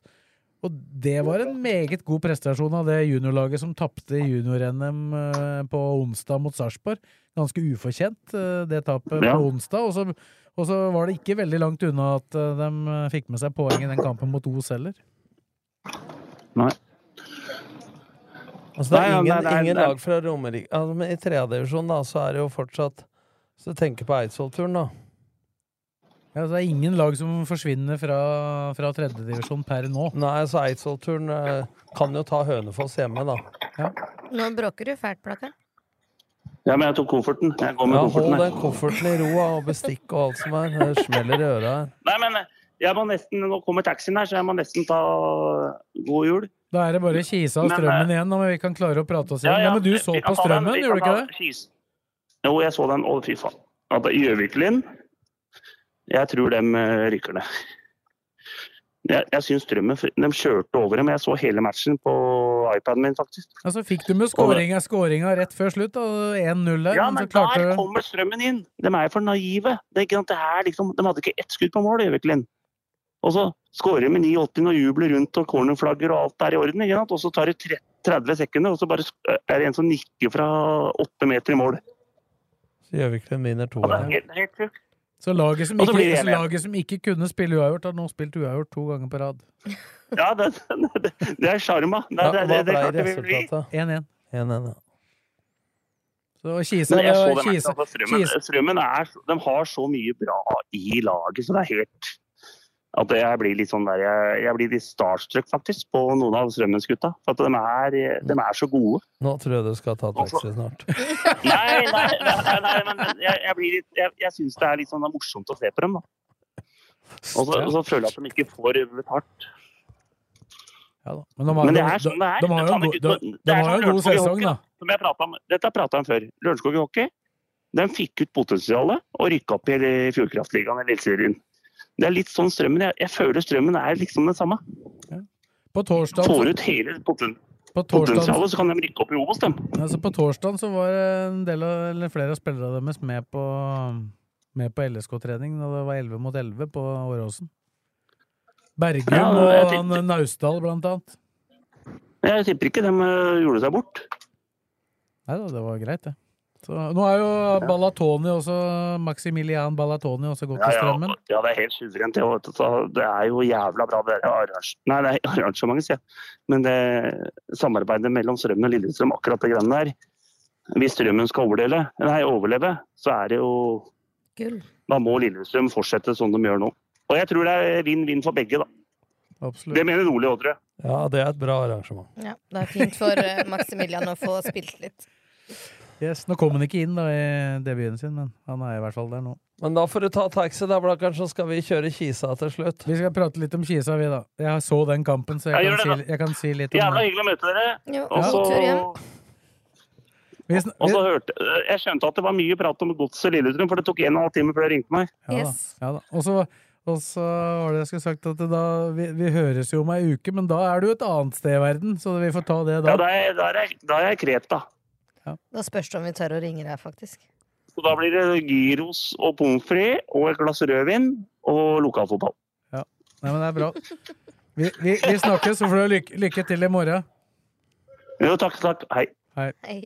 Og det var en meget god prestasjon av det juniorlaget som tapte junior-NM eh, på onsdag mot Sarpsborg. Ganske ufortjent, eh, det tapet på onsdag. Og så, og så var det ikke veldig langt unna at eh, de fikk med seg poeng i den kampen mot Os heller. Nei. Altså, det er Nei, nei, ingen, er- ingen lag fra Romerike altså, men I tredjedivisjon da, så er det jo fortsatt Hvis du tenker på Eidsvoll-turen, da. Ja, så det er ingen lag som forsvinner fra, fra tredjedivisjon per nå. Nei, så Eidsvollturen eh, kan jo ta Hønefoss hjemme, da. Nå bråker du fælt, Blakkaren. Ja, men jeg tok kofferten. Jeg går med Ja, kofferten. hold den kofferten i ro, og bestikk og alt som er. Det smeller i øra her. Nei, men jeg må nesten, nå kommer taxien her, så jeg må nesten ta god jul. Da er det bare Kisa og Men, Strømmen men, igjen, om vi kan klare å prate oss igjen. Ja, men du så på Strømmen, gjorde du ikke det? Kis. Jo, jeg så den. Å, fy faen. At det er Gjøviklin Jeg tror dem eh, rykker ned. Jeg, jeg syns Strømmen De kjørte over dem. Jeg så hele matchen på iPaden min, faktisk. Altså, fikk du med skåringa, skåringa rett før slutt, og 1-0 der. Ja, men men så klarte der du kommer Strømmen inn! De er for naive. Det er ikke det liksom, de hadde ikke ett skudd på mål, Gjøviklin. Og så skårer de med 89 og jubler rundt og cornerflagger og alt er i orden. ikke sant? Og så tar det 30 sekunder, og så bare er det en som nikker fra åtte meter i mål. Så Gjøviklin vinner to. Ja, det er helt, helt. Så laget som, ikke, så laget som ikke kunne spille uavgjort, har nå spilt uavgjort to ganger på rad. Ja, det, det, det er sjarma. Det, Ja, det, det, det, klarte vi å bli. 1-1. 1-1, ja. Så Kisa, Men jeg så det- den Kisa, Strømmen, Kisa Strømmen er, de har så mye bra i laget, så det er helt at jeg blir litt sånn der, jeg, jeg blir litt starstruck faktisk på noen av Strømmens gutta. For at de er, de er så gode. Nå tror jeg du skal ta taxi snart. Nei, nei, nei, nei, men jeg, jeg, blir litt, jeg, jeg syns det er litt sånn morsomt å se på dem. da. Og så, og så føler jeg at de ikke får betalt. Ja da. Men de har, Men det er sånn det er. De har jo sånn de har jo en god sesong, da. Som jeg om, dette har jeg prata om før. Lørenskog i hockey de fikk ut potensialet og rykka opp i Fjordkraftligaen i Eliteserien. Det er litt sånn Strømmen. Jeg, jeg føler Strømmen er liksom det samme. På torsdag, Får ut hele poten på torsdag, potensialet, så kan de rykke opp i Obos, dem. altså på torsdag så var en del av, eller flere av spillerne deres med på, med på LSK-trening da det var 11 mot 11 på Åråsen. Bergum Ja, og han Naustdal, blant annet. Jeg tipper ikke de eh, gjorde seg bort. Nei da, det var greit, det. Så, nå er jo Balatoni også Maximilian Balatoni også gått Ja, til ja, strømmen. ja, det er helt suverent. det, er jo jævla bra, det Nei, det er arrangementet, sier jeg. Men det samarbeidet mellom Strømmen og Lillestrøm, akkurat det greiene der Hvis Strømmen skal overleve, nei, overleve, så er det jo Gull. Da må Lillestrøm fortsette sånn de gjør nå. Og jeg tror det er vinn-vinn for begge, da. Absolutt. Det mener Ole òg, tror jeg. Ja, det er et bra arrangement. Ja, det er fint for eh, Maximilian å få spilt litt. Yes, Nå kom han ikke inn da i debuten sin, men han er i hvert fall der nå. Men da får du ta taxi, da, Blakkaren, så skal vi kjøre Kisa til slutt. Vi skal prate litt om Kisa, vi, da. Jeg så den kampen, så jeg, jeg, kan, det, si, jeg kan si litt om Jævla det. hyggelig å møte dere. Jo, Og så tur hjem. Vi sn- og så hørte Jeg skjønte at det var mye prat om Godset Lillestrøm, for det tok en og en halv time før jeg ringte meg. Ja, yes. Ja, da. Og så og så var det jeg skulle sagt at da, vi, vi høres jo om ei uke, men da er du et annet sted i verden, så vi får ta det da. Ja, da er, da er, jeg, da er jeg Kreta. Da spørs det om vi tør å ringe deg, faktisk. Så da blir det gyros og pommes frites og et glass rødvin og lokalfotball. Ja. Nei, men det er bra. Vi, vi, vi snakkes, så får du lykke, lykke til i morgen. Jo, takk, takk. Hei. Hei. Hei.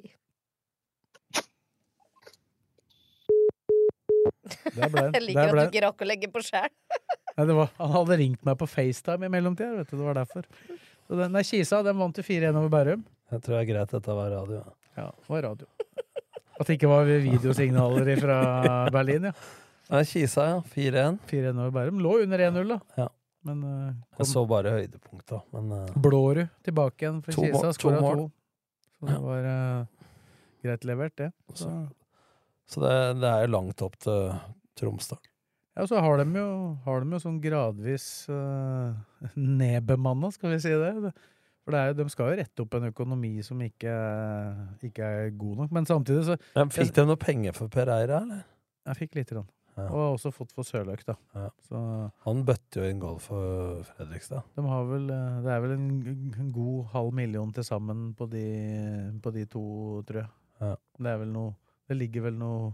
Der ble den. Jeg liker at du ikke rakk å legge på sjæl. Nei, det var, han hadde ringt meg på FaceTime i mellomtida, vet du. Det var derfor. Så den, er Kisa den vant jo 4-1 over Bærum. Jeg tror det er greit dette var radio. Ja, var radio. At det ikke var videosignaler fra Berlin, ja. Nei, Kisa, ja. 4-1. 4-1 over Bærum. Lå under 1-0, da. Ja. Men uh, Jeg så bare høydepunkta, men uh, Blårud tilbake igjen for To Kisa. Skåra to, to. Så det var uh, greit levert, det. Så, Så det, det er langt opp til Tromsdal. ja, og så har de jo, har de jo sånn gradvis uh, nedbemanna, skal vi si det. For det er, de skal jo rette opp en økonomi som ikke, ikke er god nok. Men samtidig så Men fikk de noe penger for Per Eira, eller? Jeg fikk lite grann. Ja. Og har også fått for Sørløk, da. Ja. Så Han bøtte jo inn golf for Fredrikstad. de har vel eh, Det er vel en, en god halv million til sammen på de, på de to, tror jeg. Ja. Det er vel noe Det ligger vel noe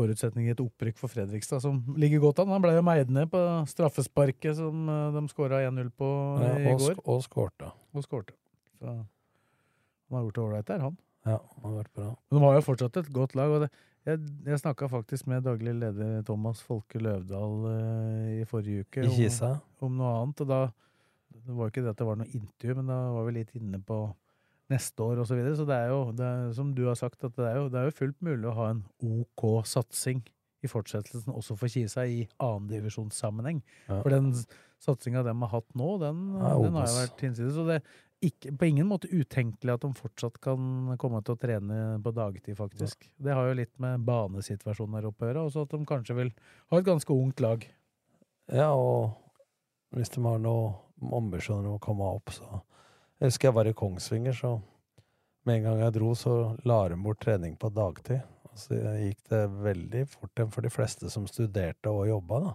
forutsetning i et opprykk for Fredrikstad som ligger godt an. Han ble jo meid ned på straffesparket som eh, de skåra 1-0 på Ja, i og, går. og skårte. Og skårte. Så han har gjort det ålreit der, han. Ja, han har vært bra. Men de har jo fortsatt et godt lag. og det, Jeg, jeg snakka faktisk med daglig leder Thomas Folke Løvdahl eh, i forrige uke om, om noe annet. og da, Det var jo ikke det at det var noe intervju, men da var vi litt inne på neste år osv. Så, videre. så det er jo, det er, som du har sagt, at det er, jo, det er jo fullt mulig å ha en OK satsing i fortsettelsen også for Kisa i annendivisjonssammenheng. Ja. For den satsinga de har hatt nå, den, Ja, den har jo vært hinsides. Så det er ikke, på ingen måte utenkelig at de fortsatt kan komme til å trene på dagtid, faktisk. Det har jo litt med banesituasjonen her oppe å gjøre, og så at de kanskje vil ha et ganske ungt lag. Ja, og hvis de har noen ambisjoner om å komme opp, så Jeg husker jeg var i Kongsvinger, så med en gang jeg dro, så la de bort trening på dagtid. Og så gikk det veldig fort for de fleste som studerte og jobba, da.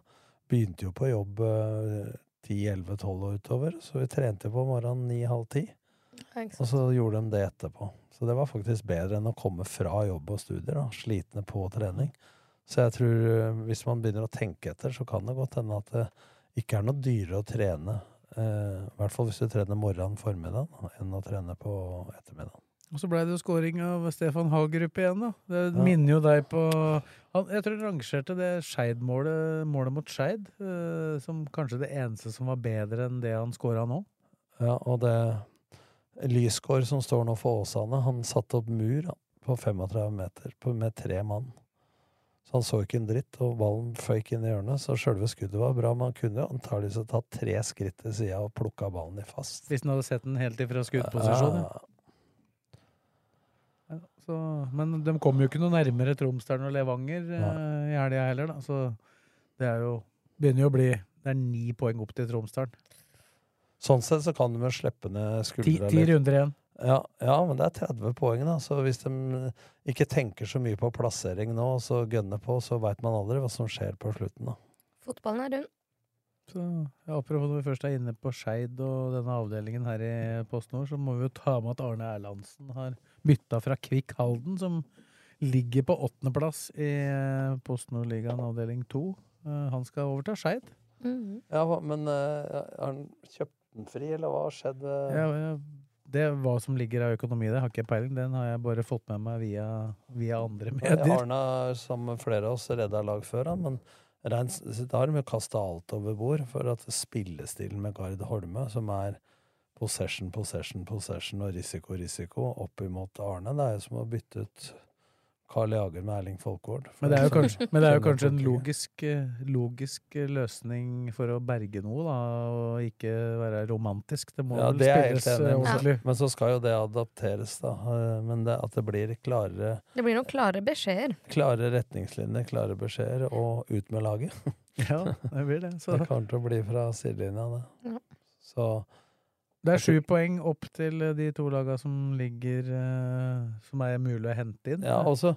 Begynte jo på jobb eh, 10-11-12 og utover, så vi trente på morgenen 9-halv 10. Ja, ikke sant. Og så gjorde de det etterpå. Så det var faktisk bedre enn å komme fra jobb og studier, da, slitne på trening. Så jeg tror eh, hvis man begynner å tenke etter, så kan det godt hende at det ikke er noe dyrere å trene, eh, i hvert fall hvis du trener morgenen formiddagen enn å trene på ettermiddagen. Og så blei det jo scoring av Stefan Hagerup igjen, da. Det Ja. minner jo deg på han, Jeg tror han rangerte det Skeid-målet målet mot Skeid eh, som kanskje det eneste som var bedre enn det han scora nå. Ja, og det Lysgård som står nå for Åsane, han satte opp mur da, på 35 meter på, med tre mann. Så han så ikke en dritt, og ballen føyk inn i hjørnet, så sjølve skuddet var bra, men han kunne antakeligvis tatt tre skritt til sida og plukka ballen i fast. Hvis han hadde sett den helt ifra skuddposisjon. Ja. Så, men de kom jo ikke noe nærmere Tromsdalen og Levanger Nei. i helga heller, da. Så det er jo Begynner jo å bli Det er ni poeng opp til Tromsdalen. Sånn sett så kan de jo slippe ned Ti, litt. ti runder igjen. Ja, ja, men det er 30 poeng, da. Så hvis de ikke tenker så mye på plassering nå, og så gønner på, så veit man aldri hva som skjer på slutten, da. Fotballen er rund. Så ja, Apropos når vi først er inne på Skeid og denne avdelingen her i PostNord, så må vi jo ta med at Arne Erlandsen har bytta fra Kvikk Halden, som ligger på åttendeplass i eh, PostNordligaen avdeling to. Eh, Han skal overta Skeid. Mm -hmm. Ja, men eh, har han kjøpt den fri, eller hva har skjedd? eh? Ja, ja, det Hva som ligger av økonomi der, det, har ikke peiling. Den har jeg bare fått med meg via, via andre medier. Arne har, som flere av oss, redda lag før, men rein, da har de kasta alt over bord. For at spillestilen med Gard Holme, som er possession, possession, possession og risiko, risiko, opp imot Arne, det er jo som å bytte ut Carl Jager med Erling Folkvord. Men det er jo kanskje, men det er jo kanskje en logisk, eh, logisk eh, løsning for å berge noe, da, og ikke være romantisk. Det må Ja, vel det er spilles eh, ordentlig. Men, men så skal jo det adapteres, da. Men det, at det blir klarere, Det blir noen klare beskjeder. klare retningslinjer, klare beskjeder, og ut med laget. Ja, det blir det. Så Det kommer til å bli fra sidelinja, det. Ja. Så det er sju poeng opp til eh, de to laga som ligger eh, Som er mulig å hente inn. Ja, også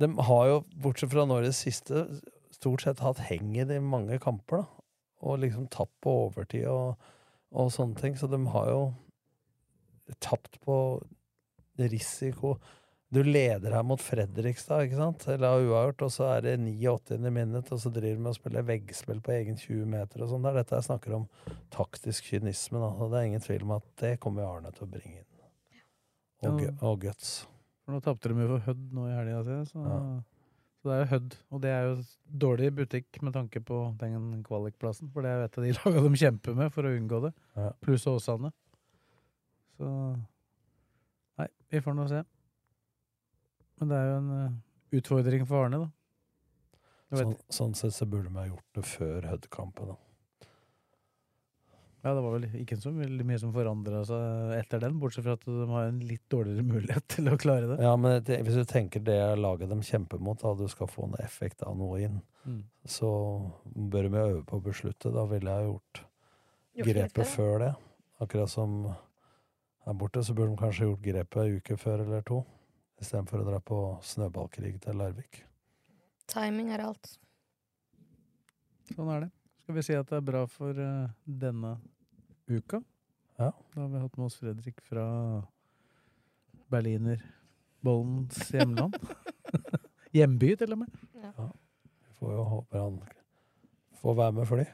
De har jo, bortsett fra nå i det siste, stort sett hatt heng i det i mange kamper, da. Og liksom tapt på overtid og, og sånne ting. Så de har jo tapt på risiko. Du leder her mot Fredrikstad, ikke sant? Eller uavgjort, og så er det 89. minutt, og så driver de med å spille veggspill på egen 20 meter og sånn. Det er dette jeg snakker om taktisk kynisme, da. Og det er ingen tvil om at det kommer Arne til å bringe inn. Og, og guts. For nå tapte de jo for Hødd nå i helga si, så, Ja. så det er jo Hødd. Og det er jo dårlig butikk med tanke på den kvalikplassen, for det er jo et av de laga de kjemper med for å unngå det. Ja. Pluss Åsane. Så Nei, vi får nå se. Men det er jo en eh, utfordring for Arne, da. Sånn, sånn sett så burde vi ha gjort det før Hud-kampen. da. Ja, det var vel ikke så veldig mye som forandra seg etter den, bortsett fra at de har en litt dårligere mulighet til å klare det. Ja, men det, hvis du tenker det laget de kjemper mot, da du skal få en effekt av noe inn, Mm. så bør vi øve på å beslutte. Da ville jeg gjort Gjort grepet før, før det. Akkurat som her borte, så burde de kanskje gjort grepet en uke før eller to. Istedenfor å dra på snøballkrig til Larvik. Timing er alt. Sånn er det. Skal vi si at det er bra for uh, denne uka? Ja. Da har vi hatt med oss Fredrik fra Berliner Bollens hjemland. Hjemby, til og med. Vi får jo håpe han får være med fly.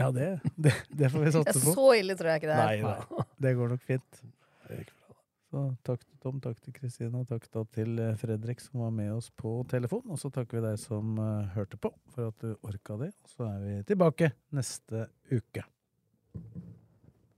Ja, det, det, det får vi Ja, satse på. så ille tror jeg ikke det er. Nei da. Det går nok fint. Så takk til Tom, takk til Kristina, og takk da til eh, Fredrik som var med oss på telefon. Og så takker vi deg som eh, hørte på for at du orka det. Og så er vi tilbake neste uke.